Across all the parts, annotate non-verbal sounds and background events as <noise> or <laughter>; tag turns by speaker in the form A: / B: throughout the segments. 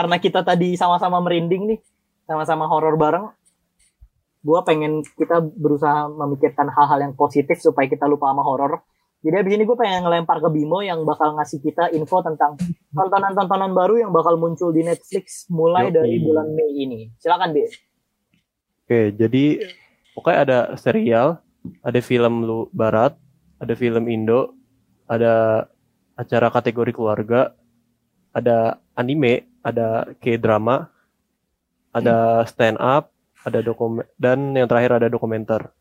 A: karena kita tadi sama-sama merinding nih, sama-sama horor bareng, gue pengen kita berusaha memikirkan hal-hal yang positif supaya kita lupa sama horor. Jadi abis ini gue pengen ngelempar ke Bimo yang bakal ngasih kita info tentang tontonan-tontonan baru yang bakal muncul di Netflix mulai
B: Yoi.
A: dari bulan Mei ini. Silakan, Bi.
B: Oke, jadi pokoknya ada serial, ada film lu barat, ada film Indo, ada acara kategori keluarga, ada anime, ada K-drama, ada stand up, ada dokumen dan yang terakhir ada dokumenter.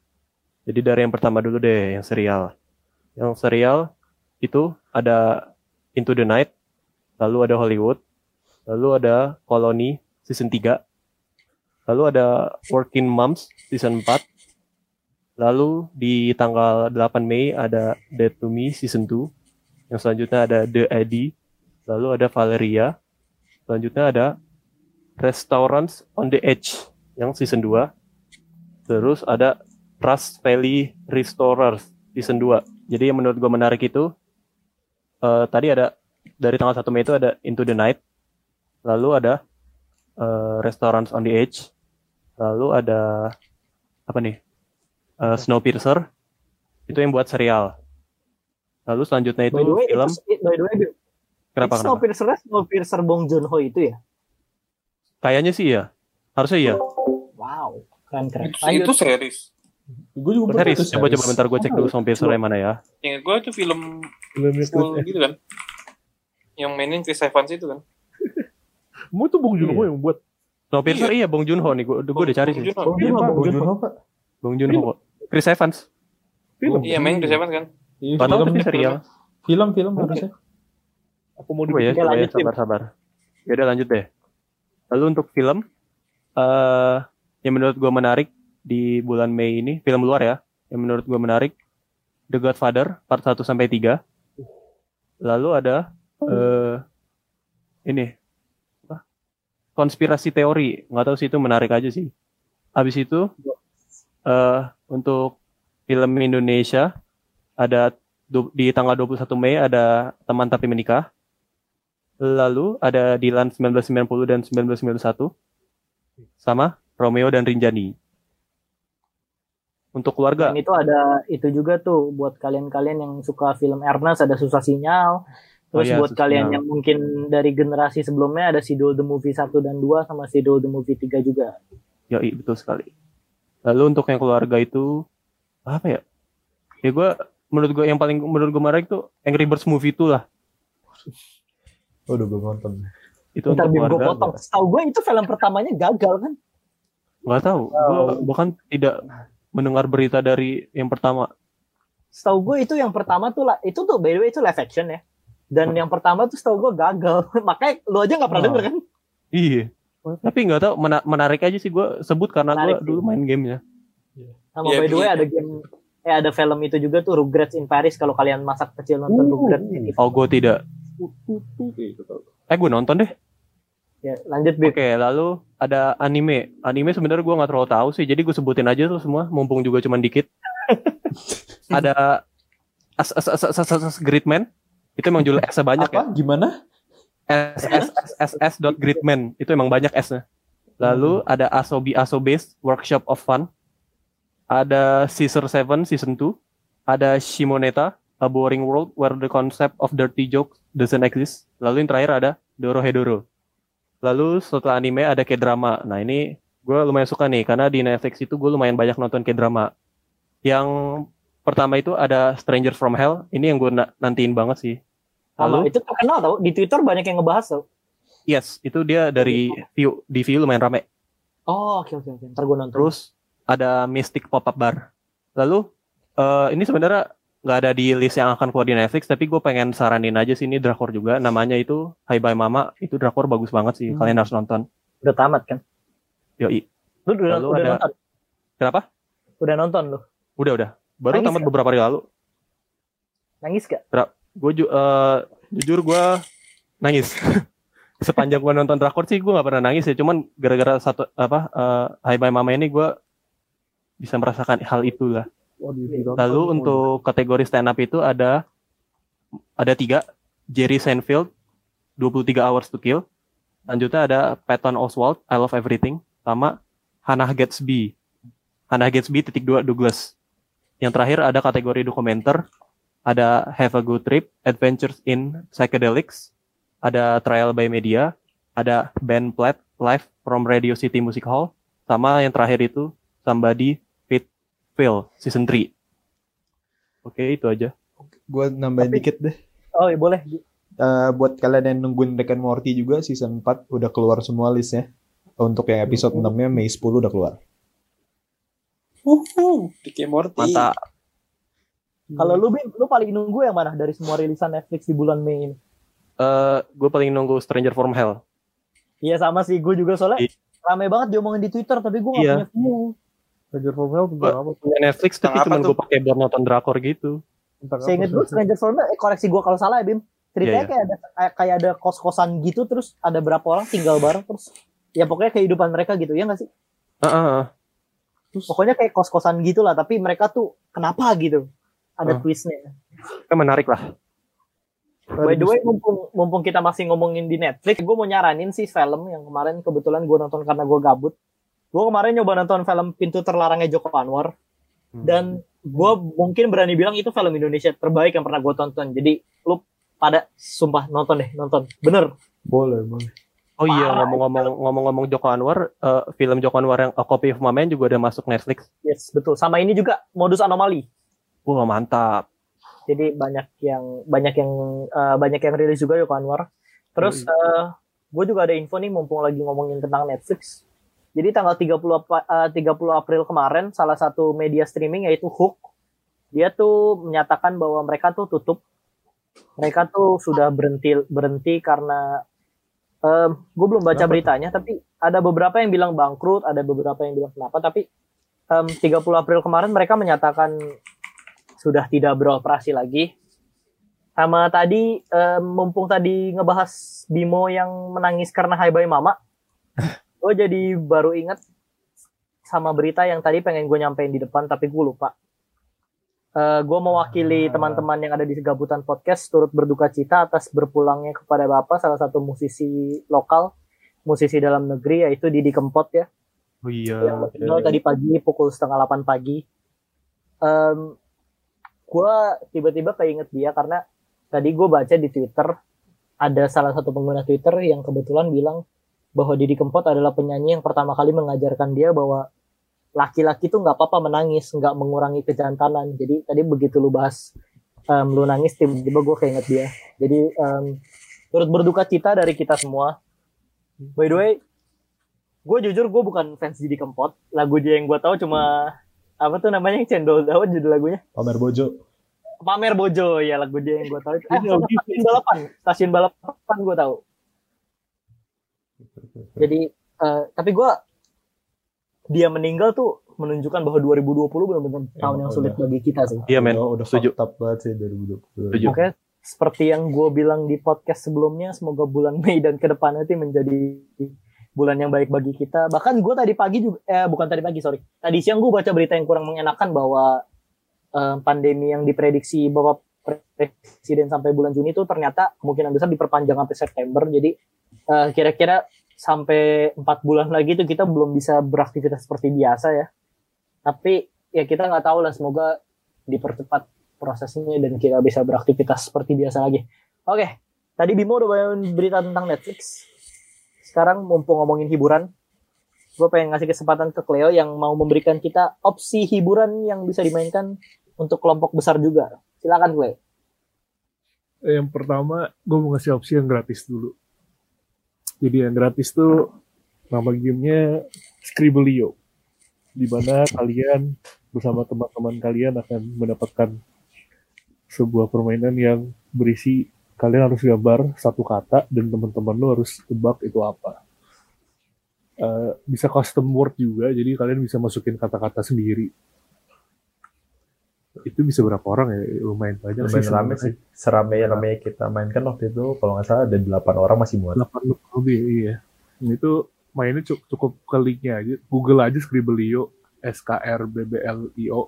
B: Jadi dari yang pertama dulu deh, yang serial. Yang serial itu ada Into the Night, lalu ada Hollywood, lalu ada Colony season 3, lalu ada Working Moms season 4, lalu di tanggal 8 Mei ada Dead to Me season 2, yang selanjutnya ada The Eddie, lalu ada Valeria, selanjutnya ada Restaurants on the Edge yang season 2, terus ada Trust Valley Restorers season 2. Jadi yang menurut gue menarik itu eh, tadi ada dari tanggal 1 Mei itu ada Into the Night, lalu ada eh, Restaurants on the Edge, lalu ada apa nih? Eh, Snowpiercer itu yang buat serial. Lalu selanjutnya itu
A: By way,
B: film.
A: itu, by the way,
B: Kenapa
A: itu
B: kenapa?
A: Snowpiercer Snowpiercer Bong Joon Ho itu ya?
B: Kayaknya sih ya. Harusnya iya.
A: Wow, keren keren.
C: Itu,
A: Lanjut.
C: itu series.
D: Gue juga pernah
B: Series. Coba coba
D: series.
B: bentar gue cek dulu Snowpiercer yang mana ya.
C: Yang gue itu film
D: Film
C: full
D: Netflix.
C: gitu kan. Yang mainin Chris Evans itu kan.
D: Mau tuh Bong Joon Ho yang buat.
B: Snowpiercer iya Bong Joon Ho nih. Gue gue udah cari sih.
C: Bong
D: Iya
A: Joon Ho,
D: Pak,
A: Bong Joon Ho.
D: Ho Pak.
B: Bong Joon Ho. Chris Evans.
D: Film.
C: Iya mainin Chris Evans kan.
D: Iya, film,
B: serial.
D: film, film harusnya. Aku mau
B: Coba ya, coba ya,
A: lanjut, Tim.
B: sabar sabar. Ya udah lanjut deh. Lalu untuk film eh yang menurut gue menarik di bulan Mei ini, film luar ya, yang menurut gue menarik The Godfather part 1 sampai 3. Lalu ada eh ini apa? Konspirasi teori, nggak tahu sih itu menarik aja sih. Habis itu eh untuk film Indonesia ada di tanggal 21 Mei ada Teman Tapi Menikah. Lalu ada Dilan 1990 dan 1991 sama Romeo dan Rinjani. Untuk keluarga,
A: Dan itu ada itu juga tuh buat kalian-kalian yang suka film Ernest ada susah sinyal. Terus
B: Oh iya,
A: buat kalian
B: Sinyal.
A: yang mungkin dari generasi sebelumnya ada Sidul the Movie 1 dan 2 sama Sidul the Movie 3 juga.
B: yoi betul sekali. Lalu untuk yang keluarga itu apa ya? Ya gue menurut gue yang paling menurut gue menarik tuh Angry Birds movie itu lah.
D: Oh, udah belum nonton.
B: Itu
A: Ntar
B: untuk
A: gue
B: keluarga.
A: potong. Setahu gue itu film pertamanya gagal kan?
B: Gak tahu. Gue bahkan tidak mendengar berita dari yang pertama.
A: Setahu gue itu yang pertama tuh lah itu tuh by the way itu live action ya. Dan yang pertama tuh setahu gue gagal. <laughs> Makanya lu aja nggak pernah
D: Oh.
A: denger kan?
B: Iya. Tapi nggak tahu mena- menarik aja sih gue sebut karena gue dulu main gamenya.
A: Sama
C: Iya,
A: by the way
C: iya.
A: ada game eh ada film itu juga tuh Rugrats in Paris kalau kalian masa kecil nonton
D: Uh.
A: Rugrats.
B: Oh gue tidak.
D: Gitu tau.
B: Eh gue nonton deh.
A: Ya, lanjut.
B: Oke, lalu ada anime. Anime sebenarnya gue nggak terlalu tahu sih, jadi gue sebutin aja tuh semua, mumpung juga cuman dikit. <laughs> ada as as as as, as, as Gridman. Itu emang judul S banyak ya.
D: Apa? Gimana?
B: S S S S S dot Gridman. Itu emang banyak S-nya. Lalu ada Asobi Asobase Workshop of Fun. Ada Caesar Seven Season 2. Ada Shimoneta A Boring World Where the Concept of Dirty Jokes Doesn't Exist. Lalu yang terakhir ada Doro Hedoro. Lalu setelah anime ada K-drama. Nah ini gue lumayan suka nih karena di Netflix itu gue lumayan banyak nonton K-drama. Yang pertama itu ada Stranger from Hell. Ini yang gue na- nantiin banget sih.
A: Sama
B: Lalu
A: itu terkenal tau di Twitter banyak yang ngebahas tau.
B: yes itu dia dari view di view lumayan rame.
A: Oh oke oke oke. Ntar gue nonton.
B: Terus ada Mystic Pop-up Bar. Lalu eh, ini sebenarnya nggak ada di list yang akan keluar di Netflix, tapi gue pengen saranin aja sih ini drakor juga. Namanya itu Hai Bye Mama. Itu drakor bagus banget sih.
A: Hmm.
B: Kalian harus nonton.
A: Udah tamat kan?
B: Yoi.
A: Lu udah,
B: Lalu
A: udah
B: ada-
A: nonton?
B: Kenapa?
A: Udah nonton lu?
B: Udah udah. Baru
A: Nangis
B: tamat
A: nggak?
B: beberapa hari lalu.
A: Nangis gak?
B: Gue ju eh, jujur gue nangis. <laughs> Sepanjang gue nonton drakor sih gue nggak pernah nangis ya. Cuman gara-gara satu apa eh, Hai Bye Mama ini gue bisa merasakan hal itulah. Lalu untuk kategori stand up itu ada ada tiga. Jerry Seinfeld 23 Hours to Kill, Lanjutnya ada Patton Oswalt, I Love Everything, sama Hannah Gatsby. Hannah Gatsby titik dua Douglas. Yang terakhir ada kategori dokumenter, ada Have a Good Trip, Adventures in Psychedelics, ada Trial by Media, ada Ben Platt Live from Radio City Music Hall, sama yang terakhir itu Somebody Phil Season 3. Oke, itu aja.
D: Gue nambahin
A: Tapi-
D: dikit deh.
A: Oh, iya, boleh.
D: Eh, buat kalian yang nungguin Rick and Morty juga season 4 udah keluar semua listnya. Untuk yang episode 6-nya Mei 10 udah keluar.
C: Uhuh, Rick and Morty.
B: Mantap.
A: Kalau lu, lu paling nunggu yang mana dari semua rilisan Netflix di bulan Mei ini?
B: Eh, gue paling nunggu Stranger from Hell.
A: Iya sama sih, gue juga soalnya
B: Iya.
A: rame banget diomongin di Twitter, tapi gue gak
B: Iya.
A: punya view.
D: Stranger from Hell tentang apa?
B: Punya Netflix tapi cuma gue pakai buat nonton drakor gitu.
D: Tentang
A: Saya inget dulu Stranger Things, eh, koreksi gue kalau salah ya Bim. Ceritanya
B: Iya, iya.
A: kayak ada kayak, ada kos-kosan gitu, terus ada berapa orang tinggal bareng, terus ya pokoknya kehidupan mereka gitu, ya nggak sih?
B: Ah, ah, ah.
A: Pokoknya kayak kos-kosan gitu lah, tapi mereka tuh kenapa gitu? Ada
B: Ah.
A: twistnya.
B: Kan menarik lah.
A: By the way, mumpung, mumpung kita masih ngomongin di Netflix, gue mau nyaranin sih film yang kemarin kebetulan gue nonton karena gue gabut. Gue kemarin nyoba nonton film Pintu Terlarangnya Joko Anwar,
B: Hmm.
A: dan gue mungkin berani bilang itu film Indonesia terbaik yang pernah gue tonton. Jadi lu pada sumpah nonton deh, nonton. Bener.
D: Boleh, boleh.
B: Oh iya ngomong-ngomong ngomong-ngomong Joko Anwar, eh, film Joko Anwar yang A Copy of My Mind juga udah masuk Netflix.
A: Yes, betul. Sama ini juga modus anomali.
B: Wah mantap.
A: Jadi banyak yang banyak yang eh, banyak yang rilis juga Joko Anwar. Terus gue juga ada info nih mumpung lagi ngomongin tentang Netflix. Jadi tanggal 30 apa, eh, 30 April kemarin salah satu media streaming yaitu Hook dia tuh menyatakan bahwa mereka tuh tutup. Mereka tuh sudah berhenti berhenti karena gue belum baca
D: Kenapa?
A: beritanya tapi ada beberapa yang bilang bangkrut, ada beberapa yang bilang kenapa tapi em, 30 April kemarin mereka menyatakan sudah tidak beroperasi lagi. Sama tadi em, mumpung tadi ngebahas Bimo yang menangis karena Hai Bye Mama, <laughs> gue jadi baru inget sama berita yang tadi pengen gue nyampein di depan tapi gue lupa. Eh gue mewakili
D: Ah.
A: teman-teman yang ada di Segabutan Podcast turut berduka cita atas berpulangnya kepada Bapak salah satu musisi lokal, musisi dalam negeri yaitu Didi Kempot ya
B: Oh iya.
A: yang meninggal tadi pagi pukul setengah 8 pagi. Em, gue tiba-tiba keinget dia karena tadi gue baca di Twitter ada salah satu pengguna Twitter yang kebetulan bilang bahwa Didi Kempot adalah penyanyi yang pertama kali mengajarkan dia bahwa laki-laki tuh nggak apa-apa menangis, nggak mengurangi kejantanan. Jadi tadi begitu lu bahas em, lu nangis tiba-tiba gue keinget dia. Jadi em, turut berduka cita dari kita semua. By the way, gue jujur gue bukan fans Didi Kempot lagu dia yang gue tahu cuma apa tuh namanya yang cendol dawet judul lagunya
D: Pamer Bojo.
A: pamer bojo ya lagu dia yang gue tahu itu eh, stasiun balapan stasiun balapan gue tahu jadi eh, tapi gue dia meninggal tuh menunjukkan bahwa 2020 benar-benar tahun yang sulit
D: udah.
A: bagi kita sih
B: Iya men.
D: udah, udah
B: setuju.
D: banget sih 2020.
B: Setuju.
A: Oke, seperti yang gue bilang di podcast sebelumnya, semoga bulan Mei dan ke depan nanti menjadi bulan yang baik bagi kita. Bahkan gue tadi pagi juga, eh bukan tadi pagi sorry, tadi siang gue baca berita yang kurang mengenakan bahwa eh, pandemi yang diprediksi Bapak Presiden sampai bulan Juni itu ternyata kemungkinan besar diperpanjang sampai September. Jadi eh, kira-kira sampai empat bulan lagi itu kita belum bisa beraktivitas seperti biasa ya. Tapi ya kita nggak tahu lah, semoga dipercepat prosesnya dan kita bisa beraktivitas seperti biasa lagi. Oke, tadi Bimo udah banyak berita tentang Netflix. Sekarang mumpung ngomongin hiburan, gue pengen ngasih kesempatan ke Cleo yang mau memberikan kita opsi hiburan yang bisa dimainkan untuk kelompok besar juga. Silakan Cleo.
E: yang pertama gue mau ngasih opsi yang gratis dulu. Jadi yang gratis tuh nama gamenya Scribblio. Di mana kalian bersama teman-teman kalian akan mendapatkan sebuah permainan yang berisi kalian harus gambar satu kata dan teman-teman lo harus tebak itu apa. Eh, bisa custom word juga, jadi kalian bisa masukin kata-kata sendiri. Itu bisa berapa orang ya? Lumayan banyak
D: Lumayan rame
E: sebenarnya.
D: sih. Serame-rame kita mainkan waktu itu kalau nggak salah ada 8 orang masih muat.
E: 8 lebih iya. Ini tuh mainnya cukup, cukup ke linknya aja. Google aja Scribblio S K R B B L I O.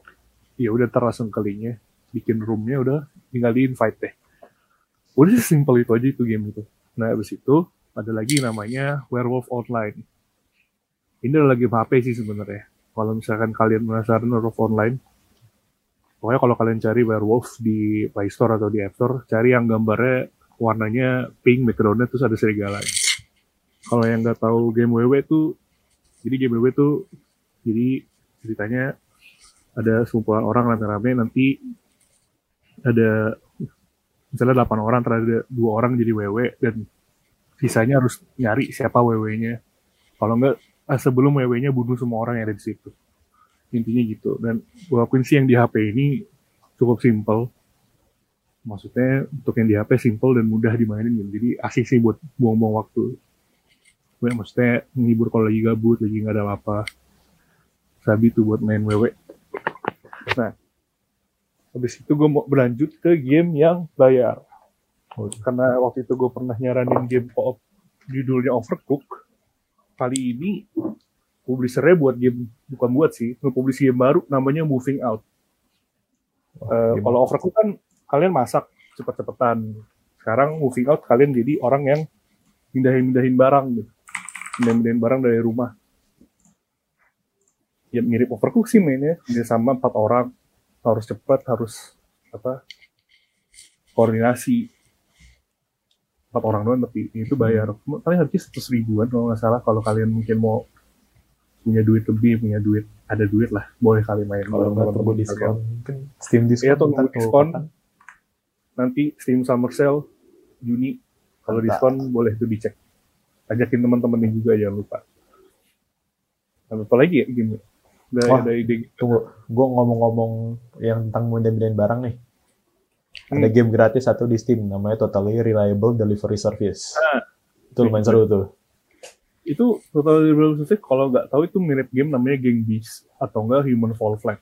E: Ya udah ntar langsung ke linknya. Bikin roomnya udah tinggal di invite deh. Udah sesimpel itu aja itu game itu. Nah abis itu ada lagi namanya Werewolf Online. Ini adalah game HP sih sebenarnya. Kalau misalkan kalian penasaran Werewolf Online, pokoknya kalau kalian cari Werewolf di Play Store atau di App Store, cari yang gambarnya warnanya pink, backgroundnya terus ada serigala. Kalau yang nggak tahu game WW tuh, jadi game WW tuh, jadi ceritanya ada sekumpulan orang rame-rame nanti ada misalnya 8 orang terhadap dua orang jadi WW dan sisanya harus nyari siapa WW-nya. Kalau enggak eh, sebelum WW-nya bunuh semua orang yang ada di situ. Intinya gitu. Dan walaupun sih yang di HP ini cukup simple. Maksudnya untuk yang di HP simple dan mudah dimainin gitu. Jadi asik sih buat buang-buang waktu. Gue maksudnya menghibur kalau lagi gabut, lagi nggak ada apa-apa. Sabi tuh buat main WW. Nah, habis itu gue mau berlanjut ke game yang bayar. Karena waktu itu gue pernah nyaranin game co-op judulnya Overcook. Kali ini publishernya buat game bukan buat sih, nge-publish game baru namanya Moving Out.
D: Game
E: kalau Overcook kan kalian masak cepet-cepetan. Sekarang Moving Out kalian jadi orang yang mindahin-mindahin barang gitu. Mindahin-mindahin barang dari rumah. Ya mirip Overcook sih mainnya. Dia sama empat orang. Harus cepat, harus apa koordinasi empat orang doang tapi itu bayar paling harganya seratus ribuan kalau nggak salah kalau kalian mungkin mau punya duit lebih punya duit ada duit lah boleh kali main
D: Kalau nggak
E: teman-teman
D: diskon, mungkin Steam diskon. Ntar kalau
E: diskon. nanti Steam Summer Sale Juni kalau diskon boleh tuh dicek ajakin teman-temannya juga jangan lupa apa lagi ya game ada,
D: Wah.
E: ada ide
D: Tunggu, gue ngomong-ngomong yang tentang mindahin barang nih. Ada
E: Hmm.
D: game gratis satu di Steam, namanya Totally Reliable Delivery Service.
E: Ah.
D: Itu lumayan seru tuh.
E: Itu Total Society kalau nggak tahu itu mirip game namanya Gang Beasts atau enggak Human Fall Flat.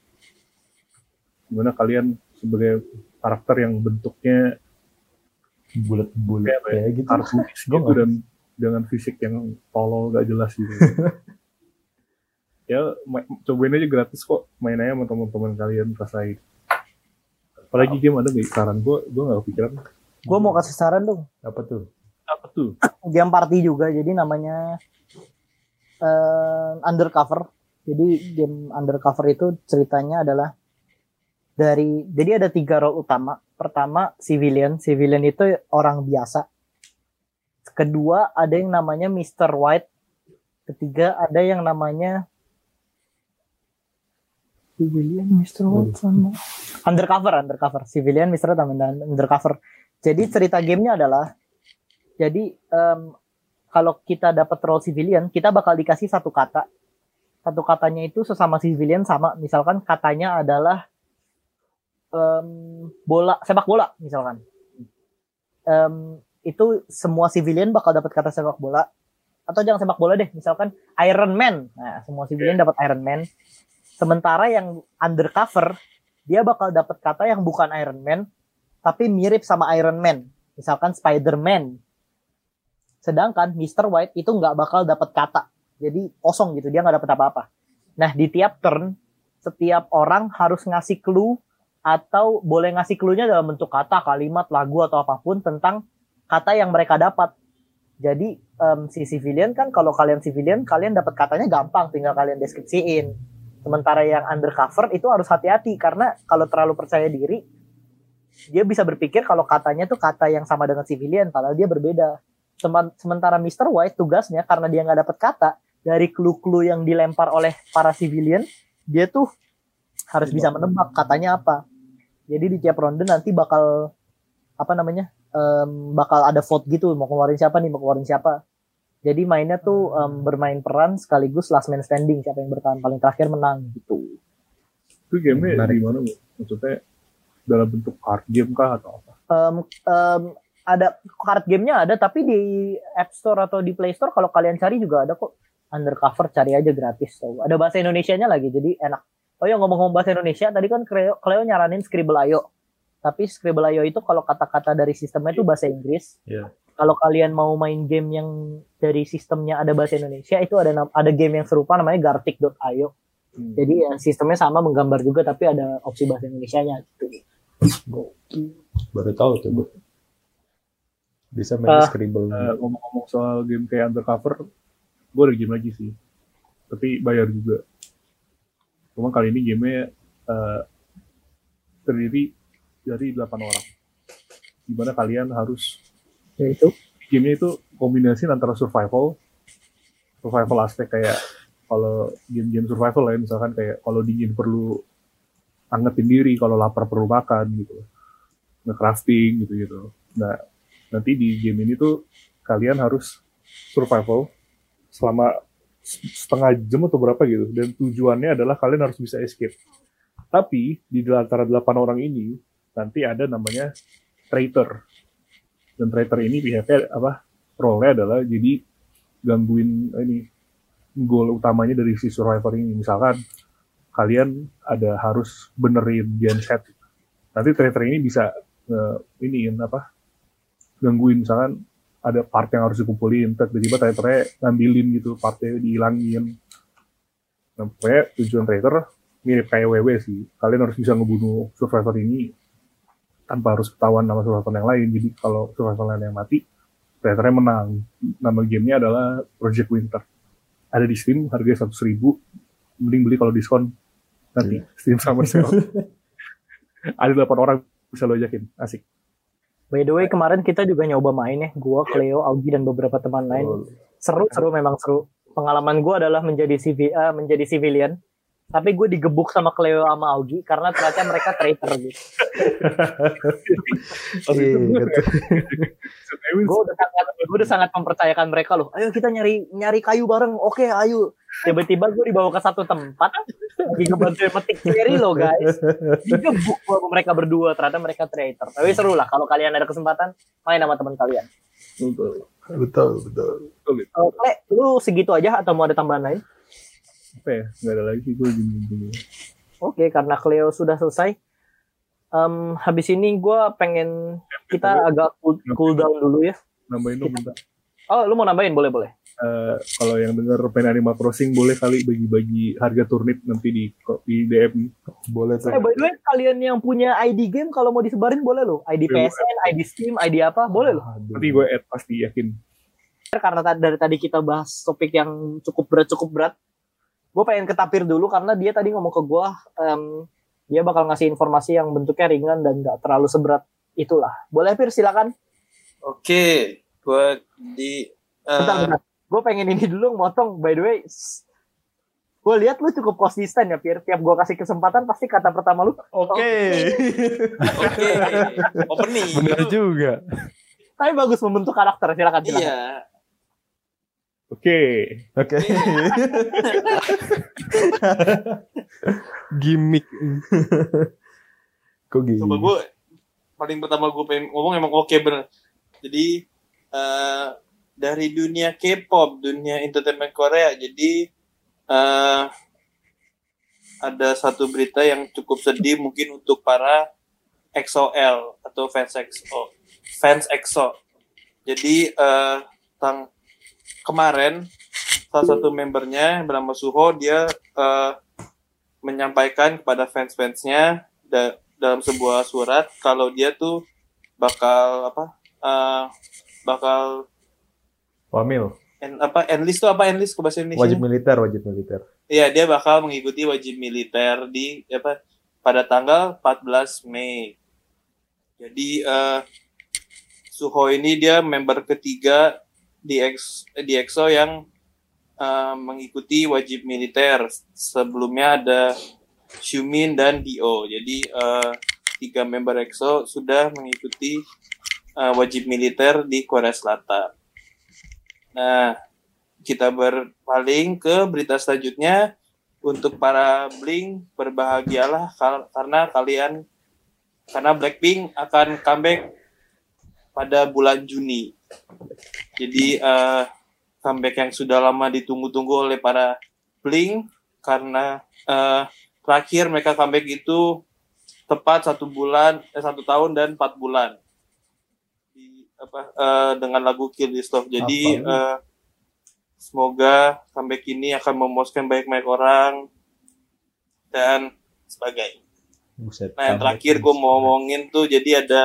E: Gimana kalian sebagai karakter yang bentuknya
D: Bulat-bulat
E: Kayak ya?
D: kayak gitu.
E: kartunis <laughs>
D: Gua
E: gitu
D: nggak-
E: dan dengan fisik yang tolol gak jelas gitu. <laughs> ya cobain aja gratis kok main aja sama teman-teman kalian rasain. Apalagi game ada nggak saran gue gue nggak kepikiran
A: Gue mau kasih saran dong.
D: Apa tuh?
E: Tuh <clears throat>
A: Game party juga, jadi namanya eh, Undercover. Jadi game Undercover itu ceritanya adalah dari, jadi ada tiga role utama. Pertama, civilian. Civilian itu orang biasa. Kedua, ada yang namanya Mr. White. Ketiga, ada yang namanya Civilian, Mr. White sama Undercover, Undercover. Civilian, Mr. White sama Undercover. Jadi cerita gamenya adalah jadi em, kalau kita dapat role civilian, kita bakal dikasih satu kata. Satu katanya itu sesama civilian sama. Misalkan katanya adalah em, bola, sepak bola misalkan. Em, itu semua civilian bakal dapat kata sepak bola. Atau jangan sepak bola deh, misalkan Iron Man. Nah, semua civilian dapat Iron Man. Sementara yang undercover, dia bakal dapat kata yang bukan Iron Man, tapi mirip sama Iron Man. Misalkan Spider-Man. Sedangkan Mr. White itu nggak bakal dapat kata. Jadi kosong gitu, dia nggak dapat apa-apa. Nah, di tiap turn, setiap orang harus ngasih clue atau boleh ngasih clue-nya dalam bentuk kata, kalimat, lagu, atau apa pun tentang kata yang mereka dapat. Jadi em, si civilian kan kalau kalian civilian, kalian dapat katanya gampang, tinggal kalian deskripsiin. Sementara yang undercover itu harus hati-hati karena kalau terlalu percaya diri, dia bisa berpikir kalau katanya tuh kata yang sama dengan civilian, padahal dia berbeda. Semen- Sementara Mr. White tugasnya karena dia nggak dapat kata dari clue-clue yang dilempar oleh para civilian, dia tuh harus bisa menebak katanya apa. Jadi di tiap ronde nanti bakal apa namanya em, bakal ada vote gitu mau keluarin siapa nih mau keluarin siapa. Jadi mainnya tuh em, bermain peran sekaligus last man standing siapa yang bertahan paling terakhir menang gitu.
E: itu gamenya mana Bu? maksudnya dalam bentuk card game kah atau apa
A: Em, em, ada card gamenya ada tapi di App Store atau di Play Store kalau kalian cari juga ada kok. Undercover cari aja gratis so, ada bahasa Indonesianya lagi jadi enak. Oh ya ngomong-ngomong bahasa Indonesia tadi kan Cleo, Cleo nyaranin Scribble Ayo tapi Scribble Ayo itu kalau kata-kata dari sistemnya itu bahasa Inggris.
D: Iya.
A: kalau kalian mau main game yang dari sistemnya ada bahasa Indonesia itu ada ada game yang serupa namanya Gartic.io
E: Hmm.
A: jadi ya sistemnya sama menggambar juga tapi ada opsi bahasa Indonesia-nya gitu.
D: Baru tahu tuh. Bisa main
A: Ah.
D: Scribble.
E: Eh, ngomong-ngomong soal game kayak Undercover, gue ada game lagi sih. Tapi bayar juga. Cuma kali ini gamenya eh, terdiri dari 8 orang. Di mana kalian harus,
A: Yaitu
E: gamenya itu kombinasi antara survival, survival aspek kayak kalau game-game survival lah ya, misalkan kayak kalau dingin perlu angetin diri, kalau lapar perlu makan gitu. Nge-crafting gitu-gitu. Nah, nanti di game ini tuh kalian harus survival selama setengah jam atau berapa gitu. Dan tujuannya adalah kalian harus bisa escape. Tapi di antara delapan orang ini nanti ada namanya traitor. Dan traitor ini pihaknya apa role adalah jadi gangguin ini goal utamanya dari si survivor ini. Misalkan kalian ada harus benerin genset. Nanti traitor ini bisa eh, iniin apa gangguin misalkan ada part yang harus dikumpulin tiba-tiba traitornya ngambilin gitu partnya dihilangin. Nah pokoknya tujuan traitor mirip kayak WW sih. Kalian harus bisa ngebunuh survivor ini tanpa harus ketahuan nama survivor yang lain. Jadi kalau survivor lain yang mati traitornya menang. Nama gamenya adalah Project Winter. Ada di Steam harganya seratus ribu. Mending beli kalau diskon. Nanti Steam Summer Sale. <laughs> Ada 8 orang bisa lo ajakin. Asik
A: By the way, kemarin kita juga nyoba main ya. Gua, Cleo, Augie, dan beberapa teman lain. Seru, seru memang seru. Pengalaman gua adalah menjadi CV, eh, menjadi civilian. Tapi gue digebuk sama Cleo sama Augie karena ternyata mereka traitor gitu.
E: Itu <laughs>
D: Iya, gitu. <laughs>
A: Gue udah sangat, gue udah sangat mempercayakan mereka loh. Ayo kita nyari nyari kayu bareng. Oke, ayo. Tiba-tiba gue dibawa ke satu tempat lagi ngebantu metik cherry loh guys. Digebuk sama mereka berdua. Ternyata mereka traitor. Tapi seru lah kalau kalian ada kesempatan main sama teman kalian.
E: betul
D: betul, betul.
A: Oke, lu segitu aja atau mau ada tambahan lain?
E: apa ya nggak ada lagi gue gini
A: Oke, karena Cleo sudah selesai. Em, habis ini gue pengen kita agak cool, cool down dulu ya.
E: nambahin dong minta
A: Oh, lu mau nambahin? Boleh, boleh.
E: Eh, kalau yang denger pengen Animal Crossing boleh kali bagi-bagi harga turnip nanti di di DM
D: Boleh tuh.
A: Eh, by the way, kalian yang punya ID game kalau mau disebarin boleh loh. ID
E: Boleh.
A: PSN, ID Steam, ID apa? Boleh loh.
E: Nanti gue add pasti yakin
A: Karena dari tadi kita bahas topik yang cukup berat, cukup berat. Gue pengen ke Tapir dulu karena dia tadi ngomong ke gue, em, dia bakal ngasih informasi yang bentuknya ringan dan gak terlalu seberat itulah. Boleh Pir, silakan.
C: Oke, gua di eh,
A: Bentar, bentar. Gue pengen ini dulu motong. By the way, gue lihat lu cukup konsisten ya, Pir. Tiap gue kasih kesempatan, pasti kata pertama lu,
D: Oke.
C: Oke, <laughs> opening.
B: Bener juga.
A: tapi bagus membentuk karakter. Silakan, silakan.
C: Iya.
E: oke
D: Oke. <laughs>
B: Gimmick.
D: Kok gini?
C: Coba gue paling pertama gue pengen ngomong emang oke bener. Jadi eh, dari dunia K-pop, dunia entertainment Korea, jadi eh, ada satu berita yang cukup sedih mungkin untuk para XOL atau fans EXO, fans EXO. Jadi eh, tang kemarin salah satu membernya bernama Suho dia eh, menyampaikan kepada fans-fansnya da- dalam sebuah surat kalau dia tuh bakal apa eh, bakal
D: Wamil.
C: en, apa enlist tuh apa enlist ke bahasa Indonesia?
D: Wajib militer, wajib militer.
C: Iya, dia bakal mengikuti wajib militer di apa pada tanggal 14 Mei. Jadi eh Suho ini dia member ketiga di Ex, di EXO yang eh, mengikuti wajib militer. Sebelumnya ada Xiumin dan Dio. Jadi eh, tiga member EXO sudah mengikuti eh, wajib militer di Korea Selatan. Nah, kita berpaling ke berita selanjutnya untuk para Blink berbahagialah karena kalian karena Blackpink akan comeback pada bulan Juni. Jadi eh, comeback yang sudah lama ditunggu-tunggu oleh para Blink karena eh, terakhir mereka comeback itu tepat satu bulan eh, satu tahun dan empat bulan apa eh, dengan lagu Kill This Love. Jadi
D: Apa?
C: eh, semoga comeback ini akan memuaskan banyak-banyak orang dan sebagainya.
D: Buset.
C: Nah yang terakhir gue mau ngomongin tuh jadi ada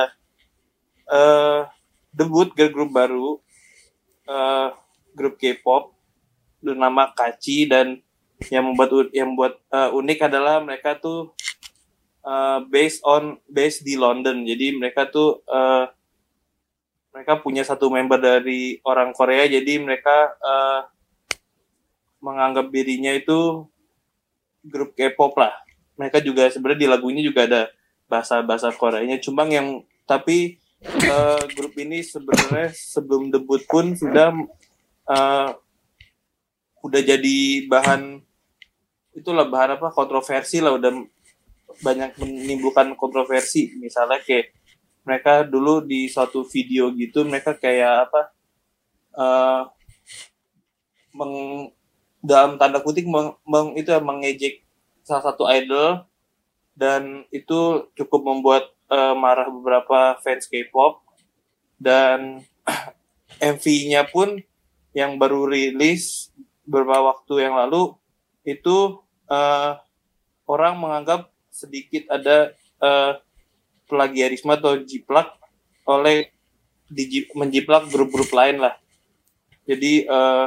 C: eh debut girl group baru eh, grup K-pop bernama Kachi dan yang membuat yang membuat eh, unik adalah mereka tuh eh, based on based di London jadi mereka tuh eh, mereka punya satu member dari orang Korea jadi mereka eh, menganggap dirinya itu grup K-pop lah. Mereka juga sebenarnya di lagunya juga ada bahasa-bahasa Koreanya. Cuma yang tapi eh, grup ini sebenarnya sebelum debut pun sudah eh, udah jadi bahan itulah bahan apa kontroversi lah. Udah banyak menimbulkan kontroversi. Misalnya kayak mereka dulu di suatu video gitu mereka kayak apa eh meng dalam tanda kutip meng, meng- itu ya mengejek salah satu idol. Dan itu cukup membuat eh, marah beberapa fans K-pop. Dan <clears throat> MV-nya pun yang baru rilis beberapa waktu yang lalu itu eh, orang menganggap sedikit ada eh, plagiarisme atau jiplak oleh menjiplak grup-grup lain lah. Jadi eh,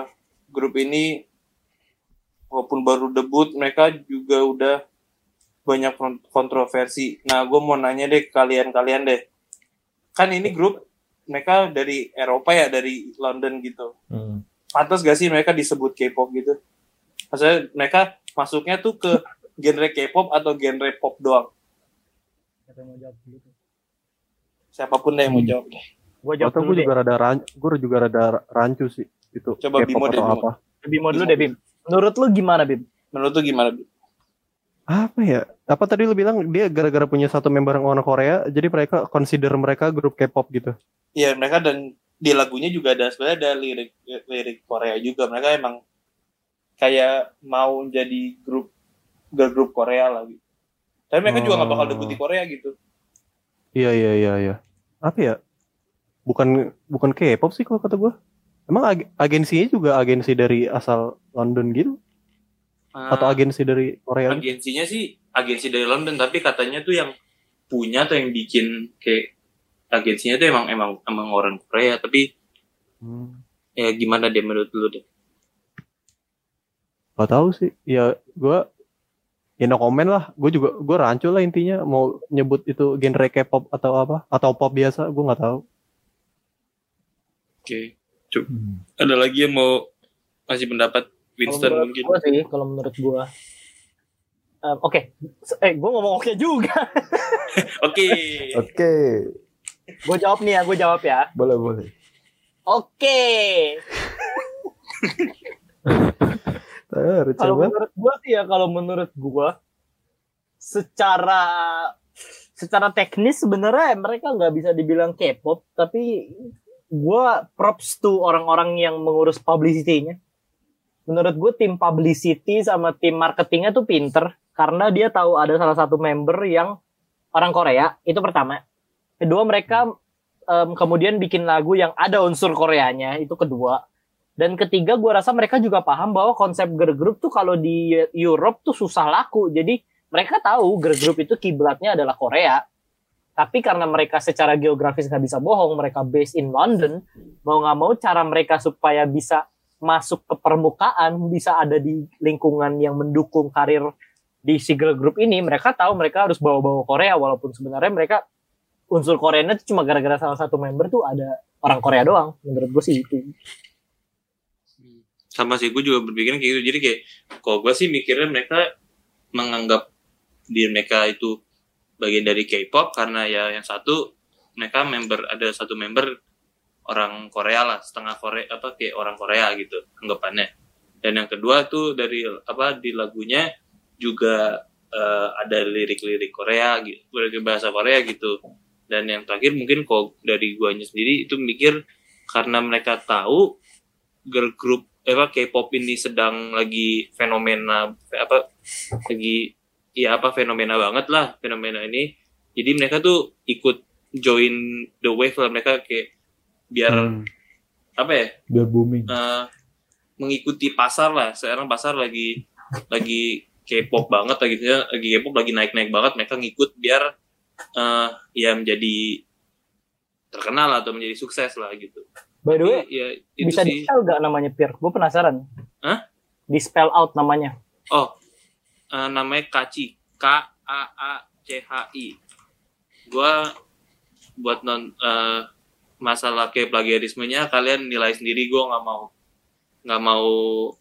C: grup ini walaupun baru debut mereka juga udah banyak kon- kontroversi. Nah, gue mau nanya deh kalian-kalian deh. Kan ini grup mereka dari Eropa ya, dari London gitu.
D: Hmm.
C: Pantas gak sih mereka disebut K-pop gitu? Maksudnya mereka masuknya tuh ke genre K-pop atau genre pop doang?
A: Siapa yang mau jawab dulu tuh?
C: Siapa pun deh yang mau jawab deh.
A: Gue jawab
B: Atau
A: dulu
B: gue
A: deh.
B: juga rada ran, gue juga rada rancu sih itu.
C: Coba Bimo deh,
B: atau
C: Bimo.
B: apa?
A: Bimo dulu deh, Bim. Menurut lu gimana, Bim?
C: Menurut tuh gimana? Bi?
B: Apa ya? Apa tadi lu bilang dia gara-gara punya satu member yang orang Korea, jadi mereka consider mereka grup K-pop gitu.
C: Iya mereka dan di lagunya juga ada sebenarnya ada lirik lirik Korea juga. Mereka emang kayak mau jadi grup girl group Korea lah gitu. Tapi mereka juga nggak bakal
B: Oh.
C: debut di Korea gitu.
B: Iya iya iya iya. Apa ya? Bukan bukan K-pop sih kalau kata gue. Emang ag- agensinya juga agensi dari asal London gitu atau
C: Ah,
B: agensi dari Korea? gitu?
C: agensinya sih agensi dari London tapi katanya tuh yang punya atau yang bikin kayak agensinya tuh emang emang emang orang Korea tapi
B: Hmm.
C: ya gimana dia menurut lu deh?
B: Gak tahu sih. Ya gue ya no comment lah. Gue juga gue rancu lah intinya mau nyebut itu genre K-pop atau apa atau pop biasa gue nggak tahu.
C: Oke.
D: Hmm.
C: Ada lagi yang mau kasih pendapat Winston
A: kalau
C: mungkin?
A: gua sih, kalau menurut gua. Em, Oke, eh gue ngomong oke juga. <laughs>
C: Oke.
D: Oke,
A: gue jawab nih ya, gue jawab ya.
D: boleh boleh.
A: Oke.
D: Eh, <laughs> receh
A: Kalau menurut gua sih ya, kalau menurut gua secara secara teknis sebenarnya mereka nggak bisa dibilang K-pop, tapi gua props to orang-orang yang mengurus publicity-nya. Menurut gue tim publicity sama tim marketingnya tuh pinter karena dia tahu ada salah satu member yang orang Korea itu pertama. Kedua mereka em, kemudian bikin lagu yang ada unsur Koreanya itu kedua. Dan ketiga gue rasa mereka juga paham bahwa konsep girl group tuh kalau di Europe tuh susah laku. Jadi mereka tahu girl group itu kiblatnya adalah Korea. Tapi karena mereka secara geografis nggak bisa bohong, mereka based in London, mau nggak mau cara mereka supaya bisa masuk ke permukaan, bisa ada di lingkungan yang mendukung karir di si girl group ini, mereka tahu mereka harus bawa-bawa Korea, walaupun sebenarnya mereka unsur Koreanya tuh cuma gara-gara salah satu member tuh ada orang Korea doang. Menurut gue sih itu.
C: Sama sih gue juga berpikir kayak gitu. Jadi kayak kalau gue sih mikirnya mereka menganggap diri mereka itu bagian dari K-pop karena ya yang satu mereka member ada satu member orang Korea lah setengah Korea apa kayak orang Korea gitu anggapannya. Dan yang kedua tuh dari apa di lagunya juga eh, ada lirik-lirik Korea gitu bahasa Korea gitu. Dan yang terakhir mungkin kalau dari guanya sendiri itu mikir karena mereka tahu girl group apa K-pop ini sedang lagi fenomena apa lagi ya apa fenomena banget lah fenomena ini jadi mereka tuh ikut join the wave lah mereka kayak biar
B: Hmm.
C: apa ya
D: Biar booming.
C: eh, mengikuti pasar lah sekarang pasar lagi lagi K-pop banget lagi lagi K-pop lagi naik-naik banget mereka ngikut biar eh, ya menjadi terkenal atau menjadi sukses lah gitu.
A: By the way,
C: Tapi, ya itu
A: bisa
C: sih.
A: di spell gak namanya Pir? Gue penasaran.
C: Hah?
A: Di spell out namanya.
C: Oh, eh, namanya Kaci. K A A C H I. Gua buat non eh, masalah kayak plagiarismenya kalian nilai sendiri gue nggak mau nggak mau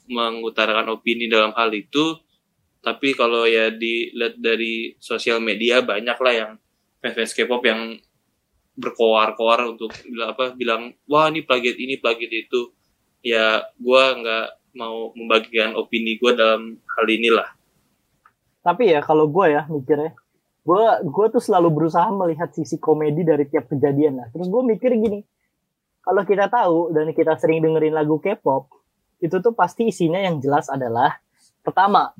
C: mengutarakan opini dalam hal itu tapi kalau ya dilihat dari sosial media banyak lah yang fans K-pop yang berkoar-koar untuk bilang apa bilang wah ini plagiat ini plagiat itu. Ya gua nggak mau membagikan opini gue dalam hal inilah.
A: Tapi ya kalau gue ya mikirnya, gue gue tuh selalu berusaha melihat sisi komedi dari tiap kejadian lah. Terus gue mikir gini, kalau kita tahu dan kita sering dengerin lagu K-pop, itu tuh pasti isinya yang jelas adalah pertama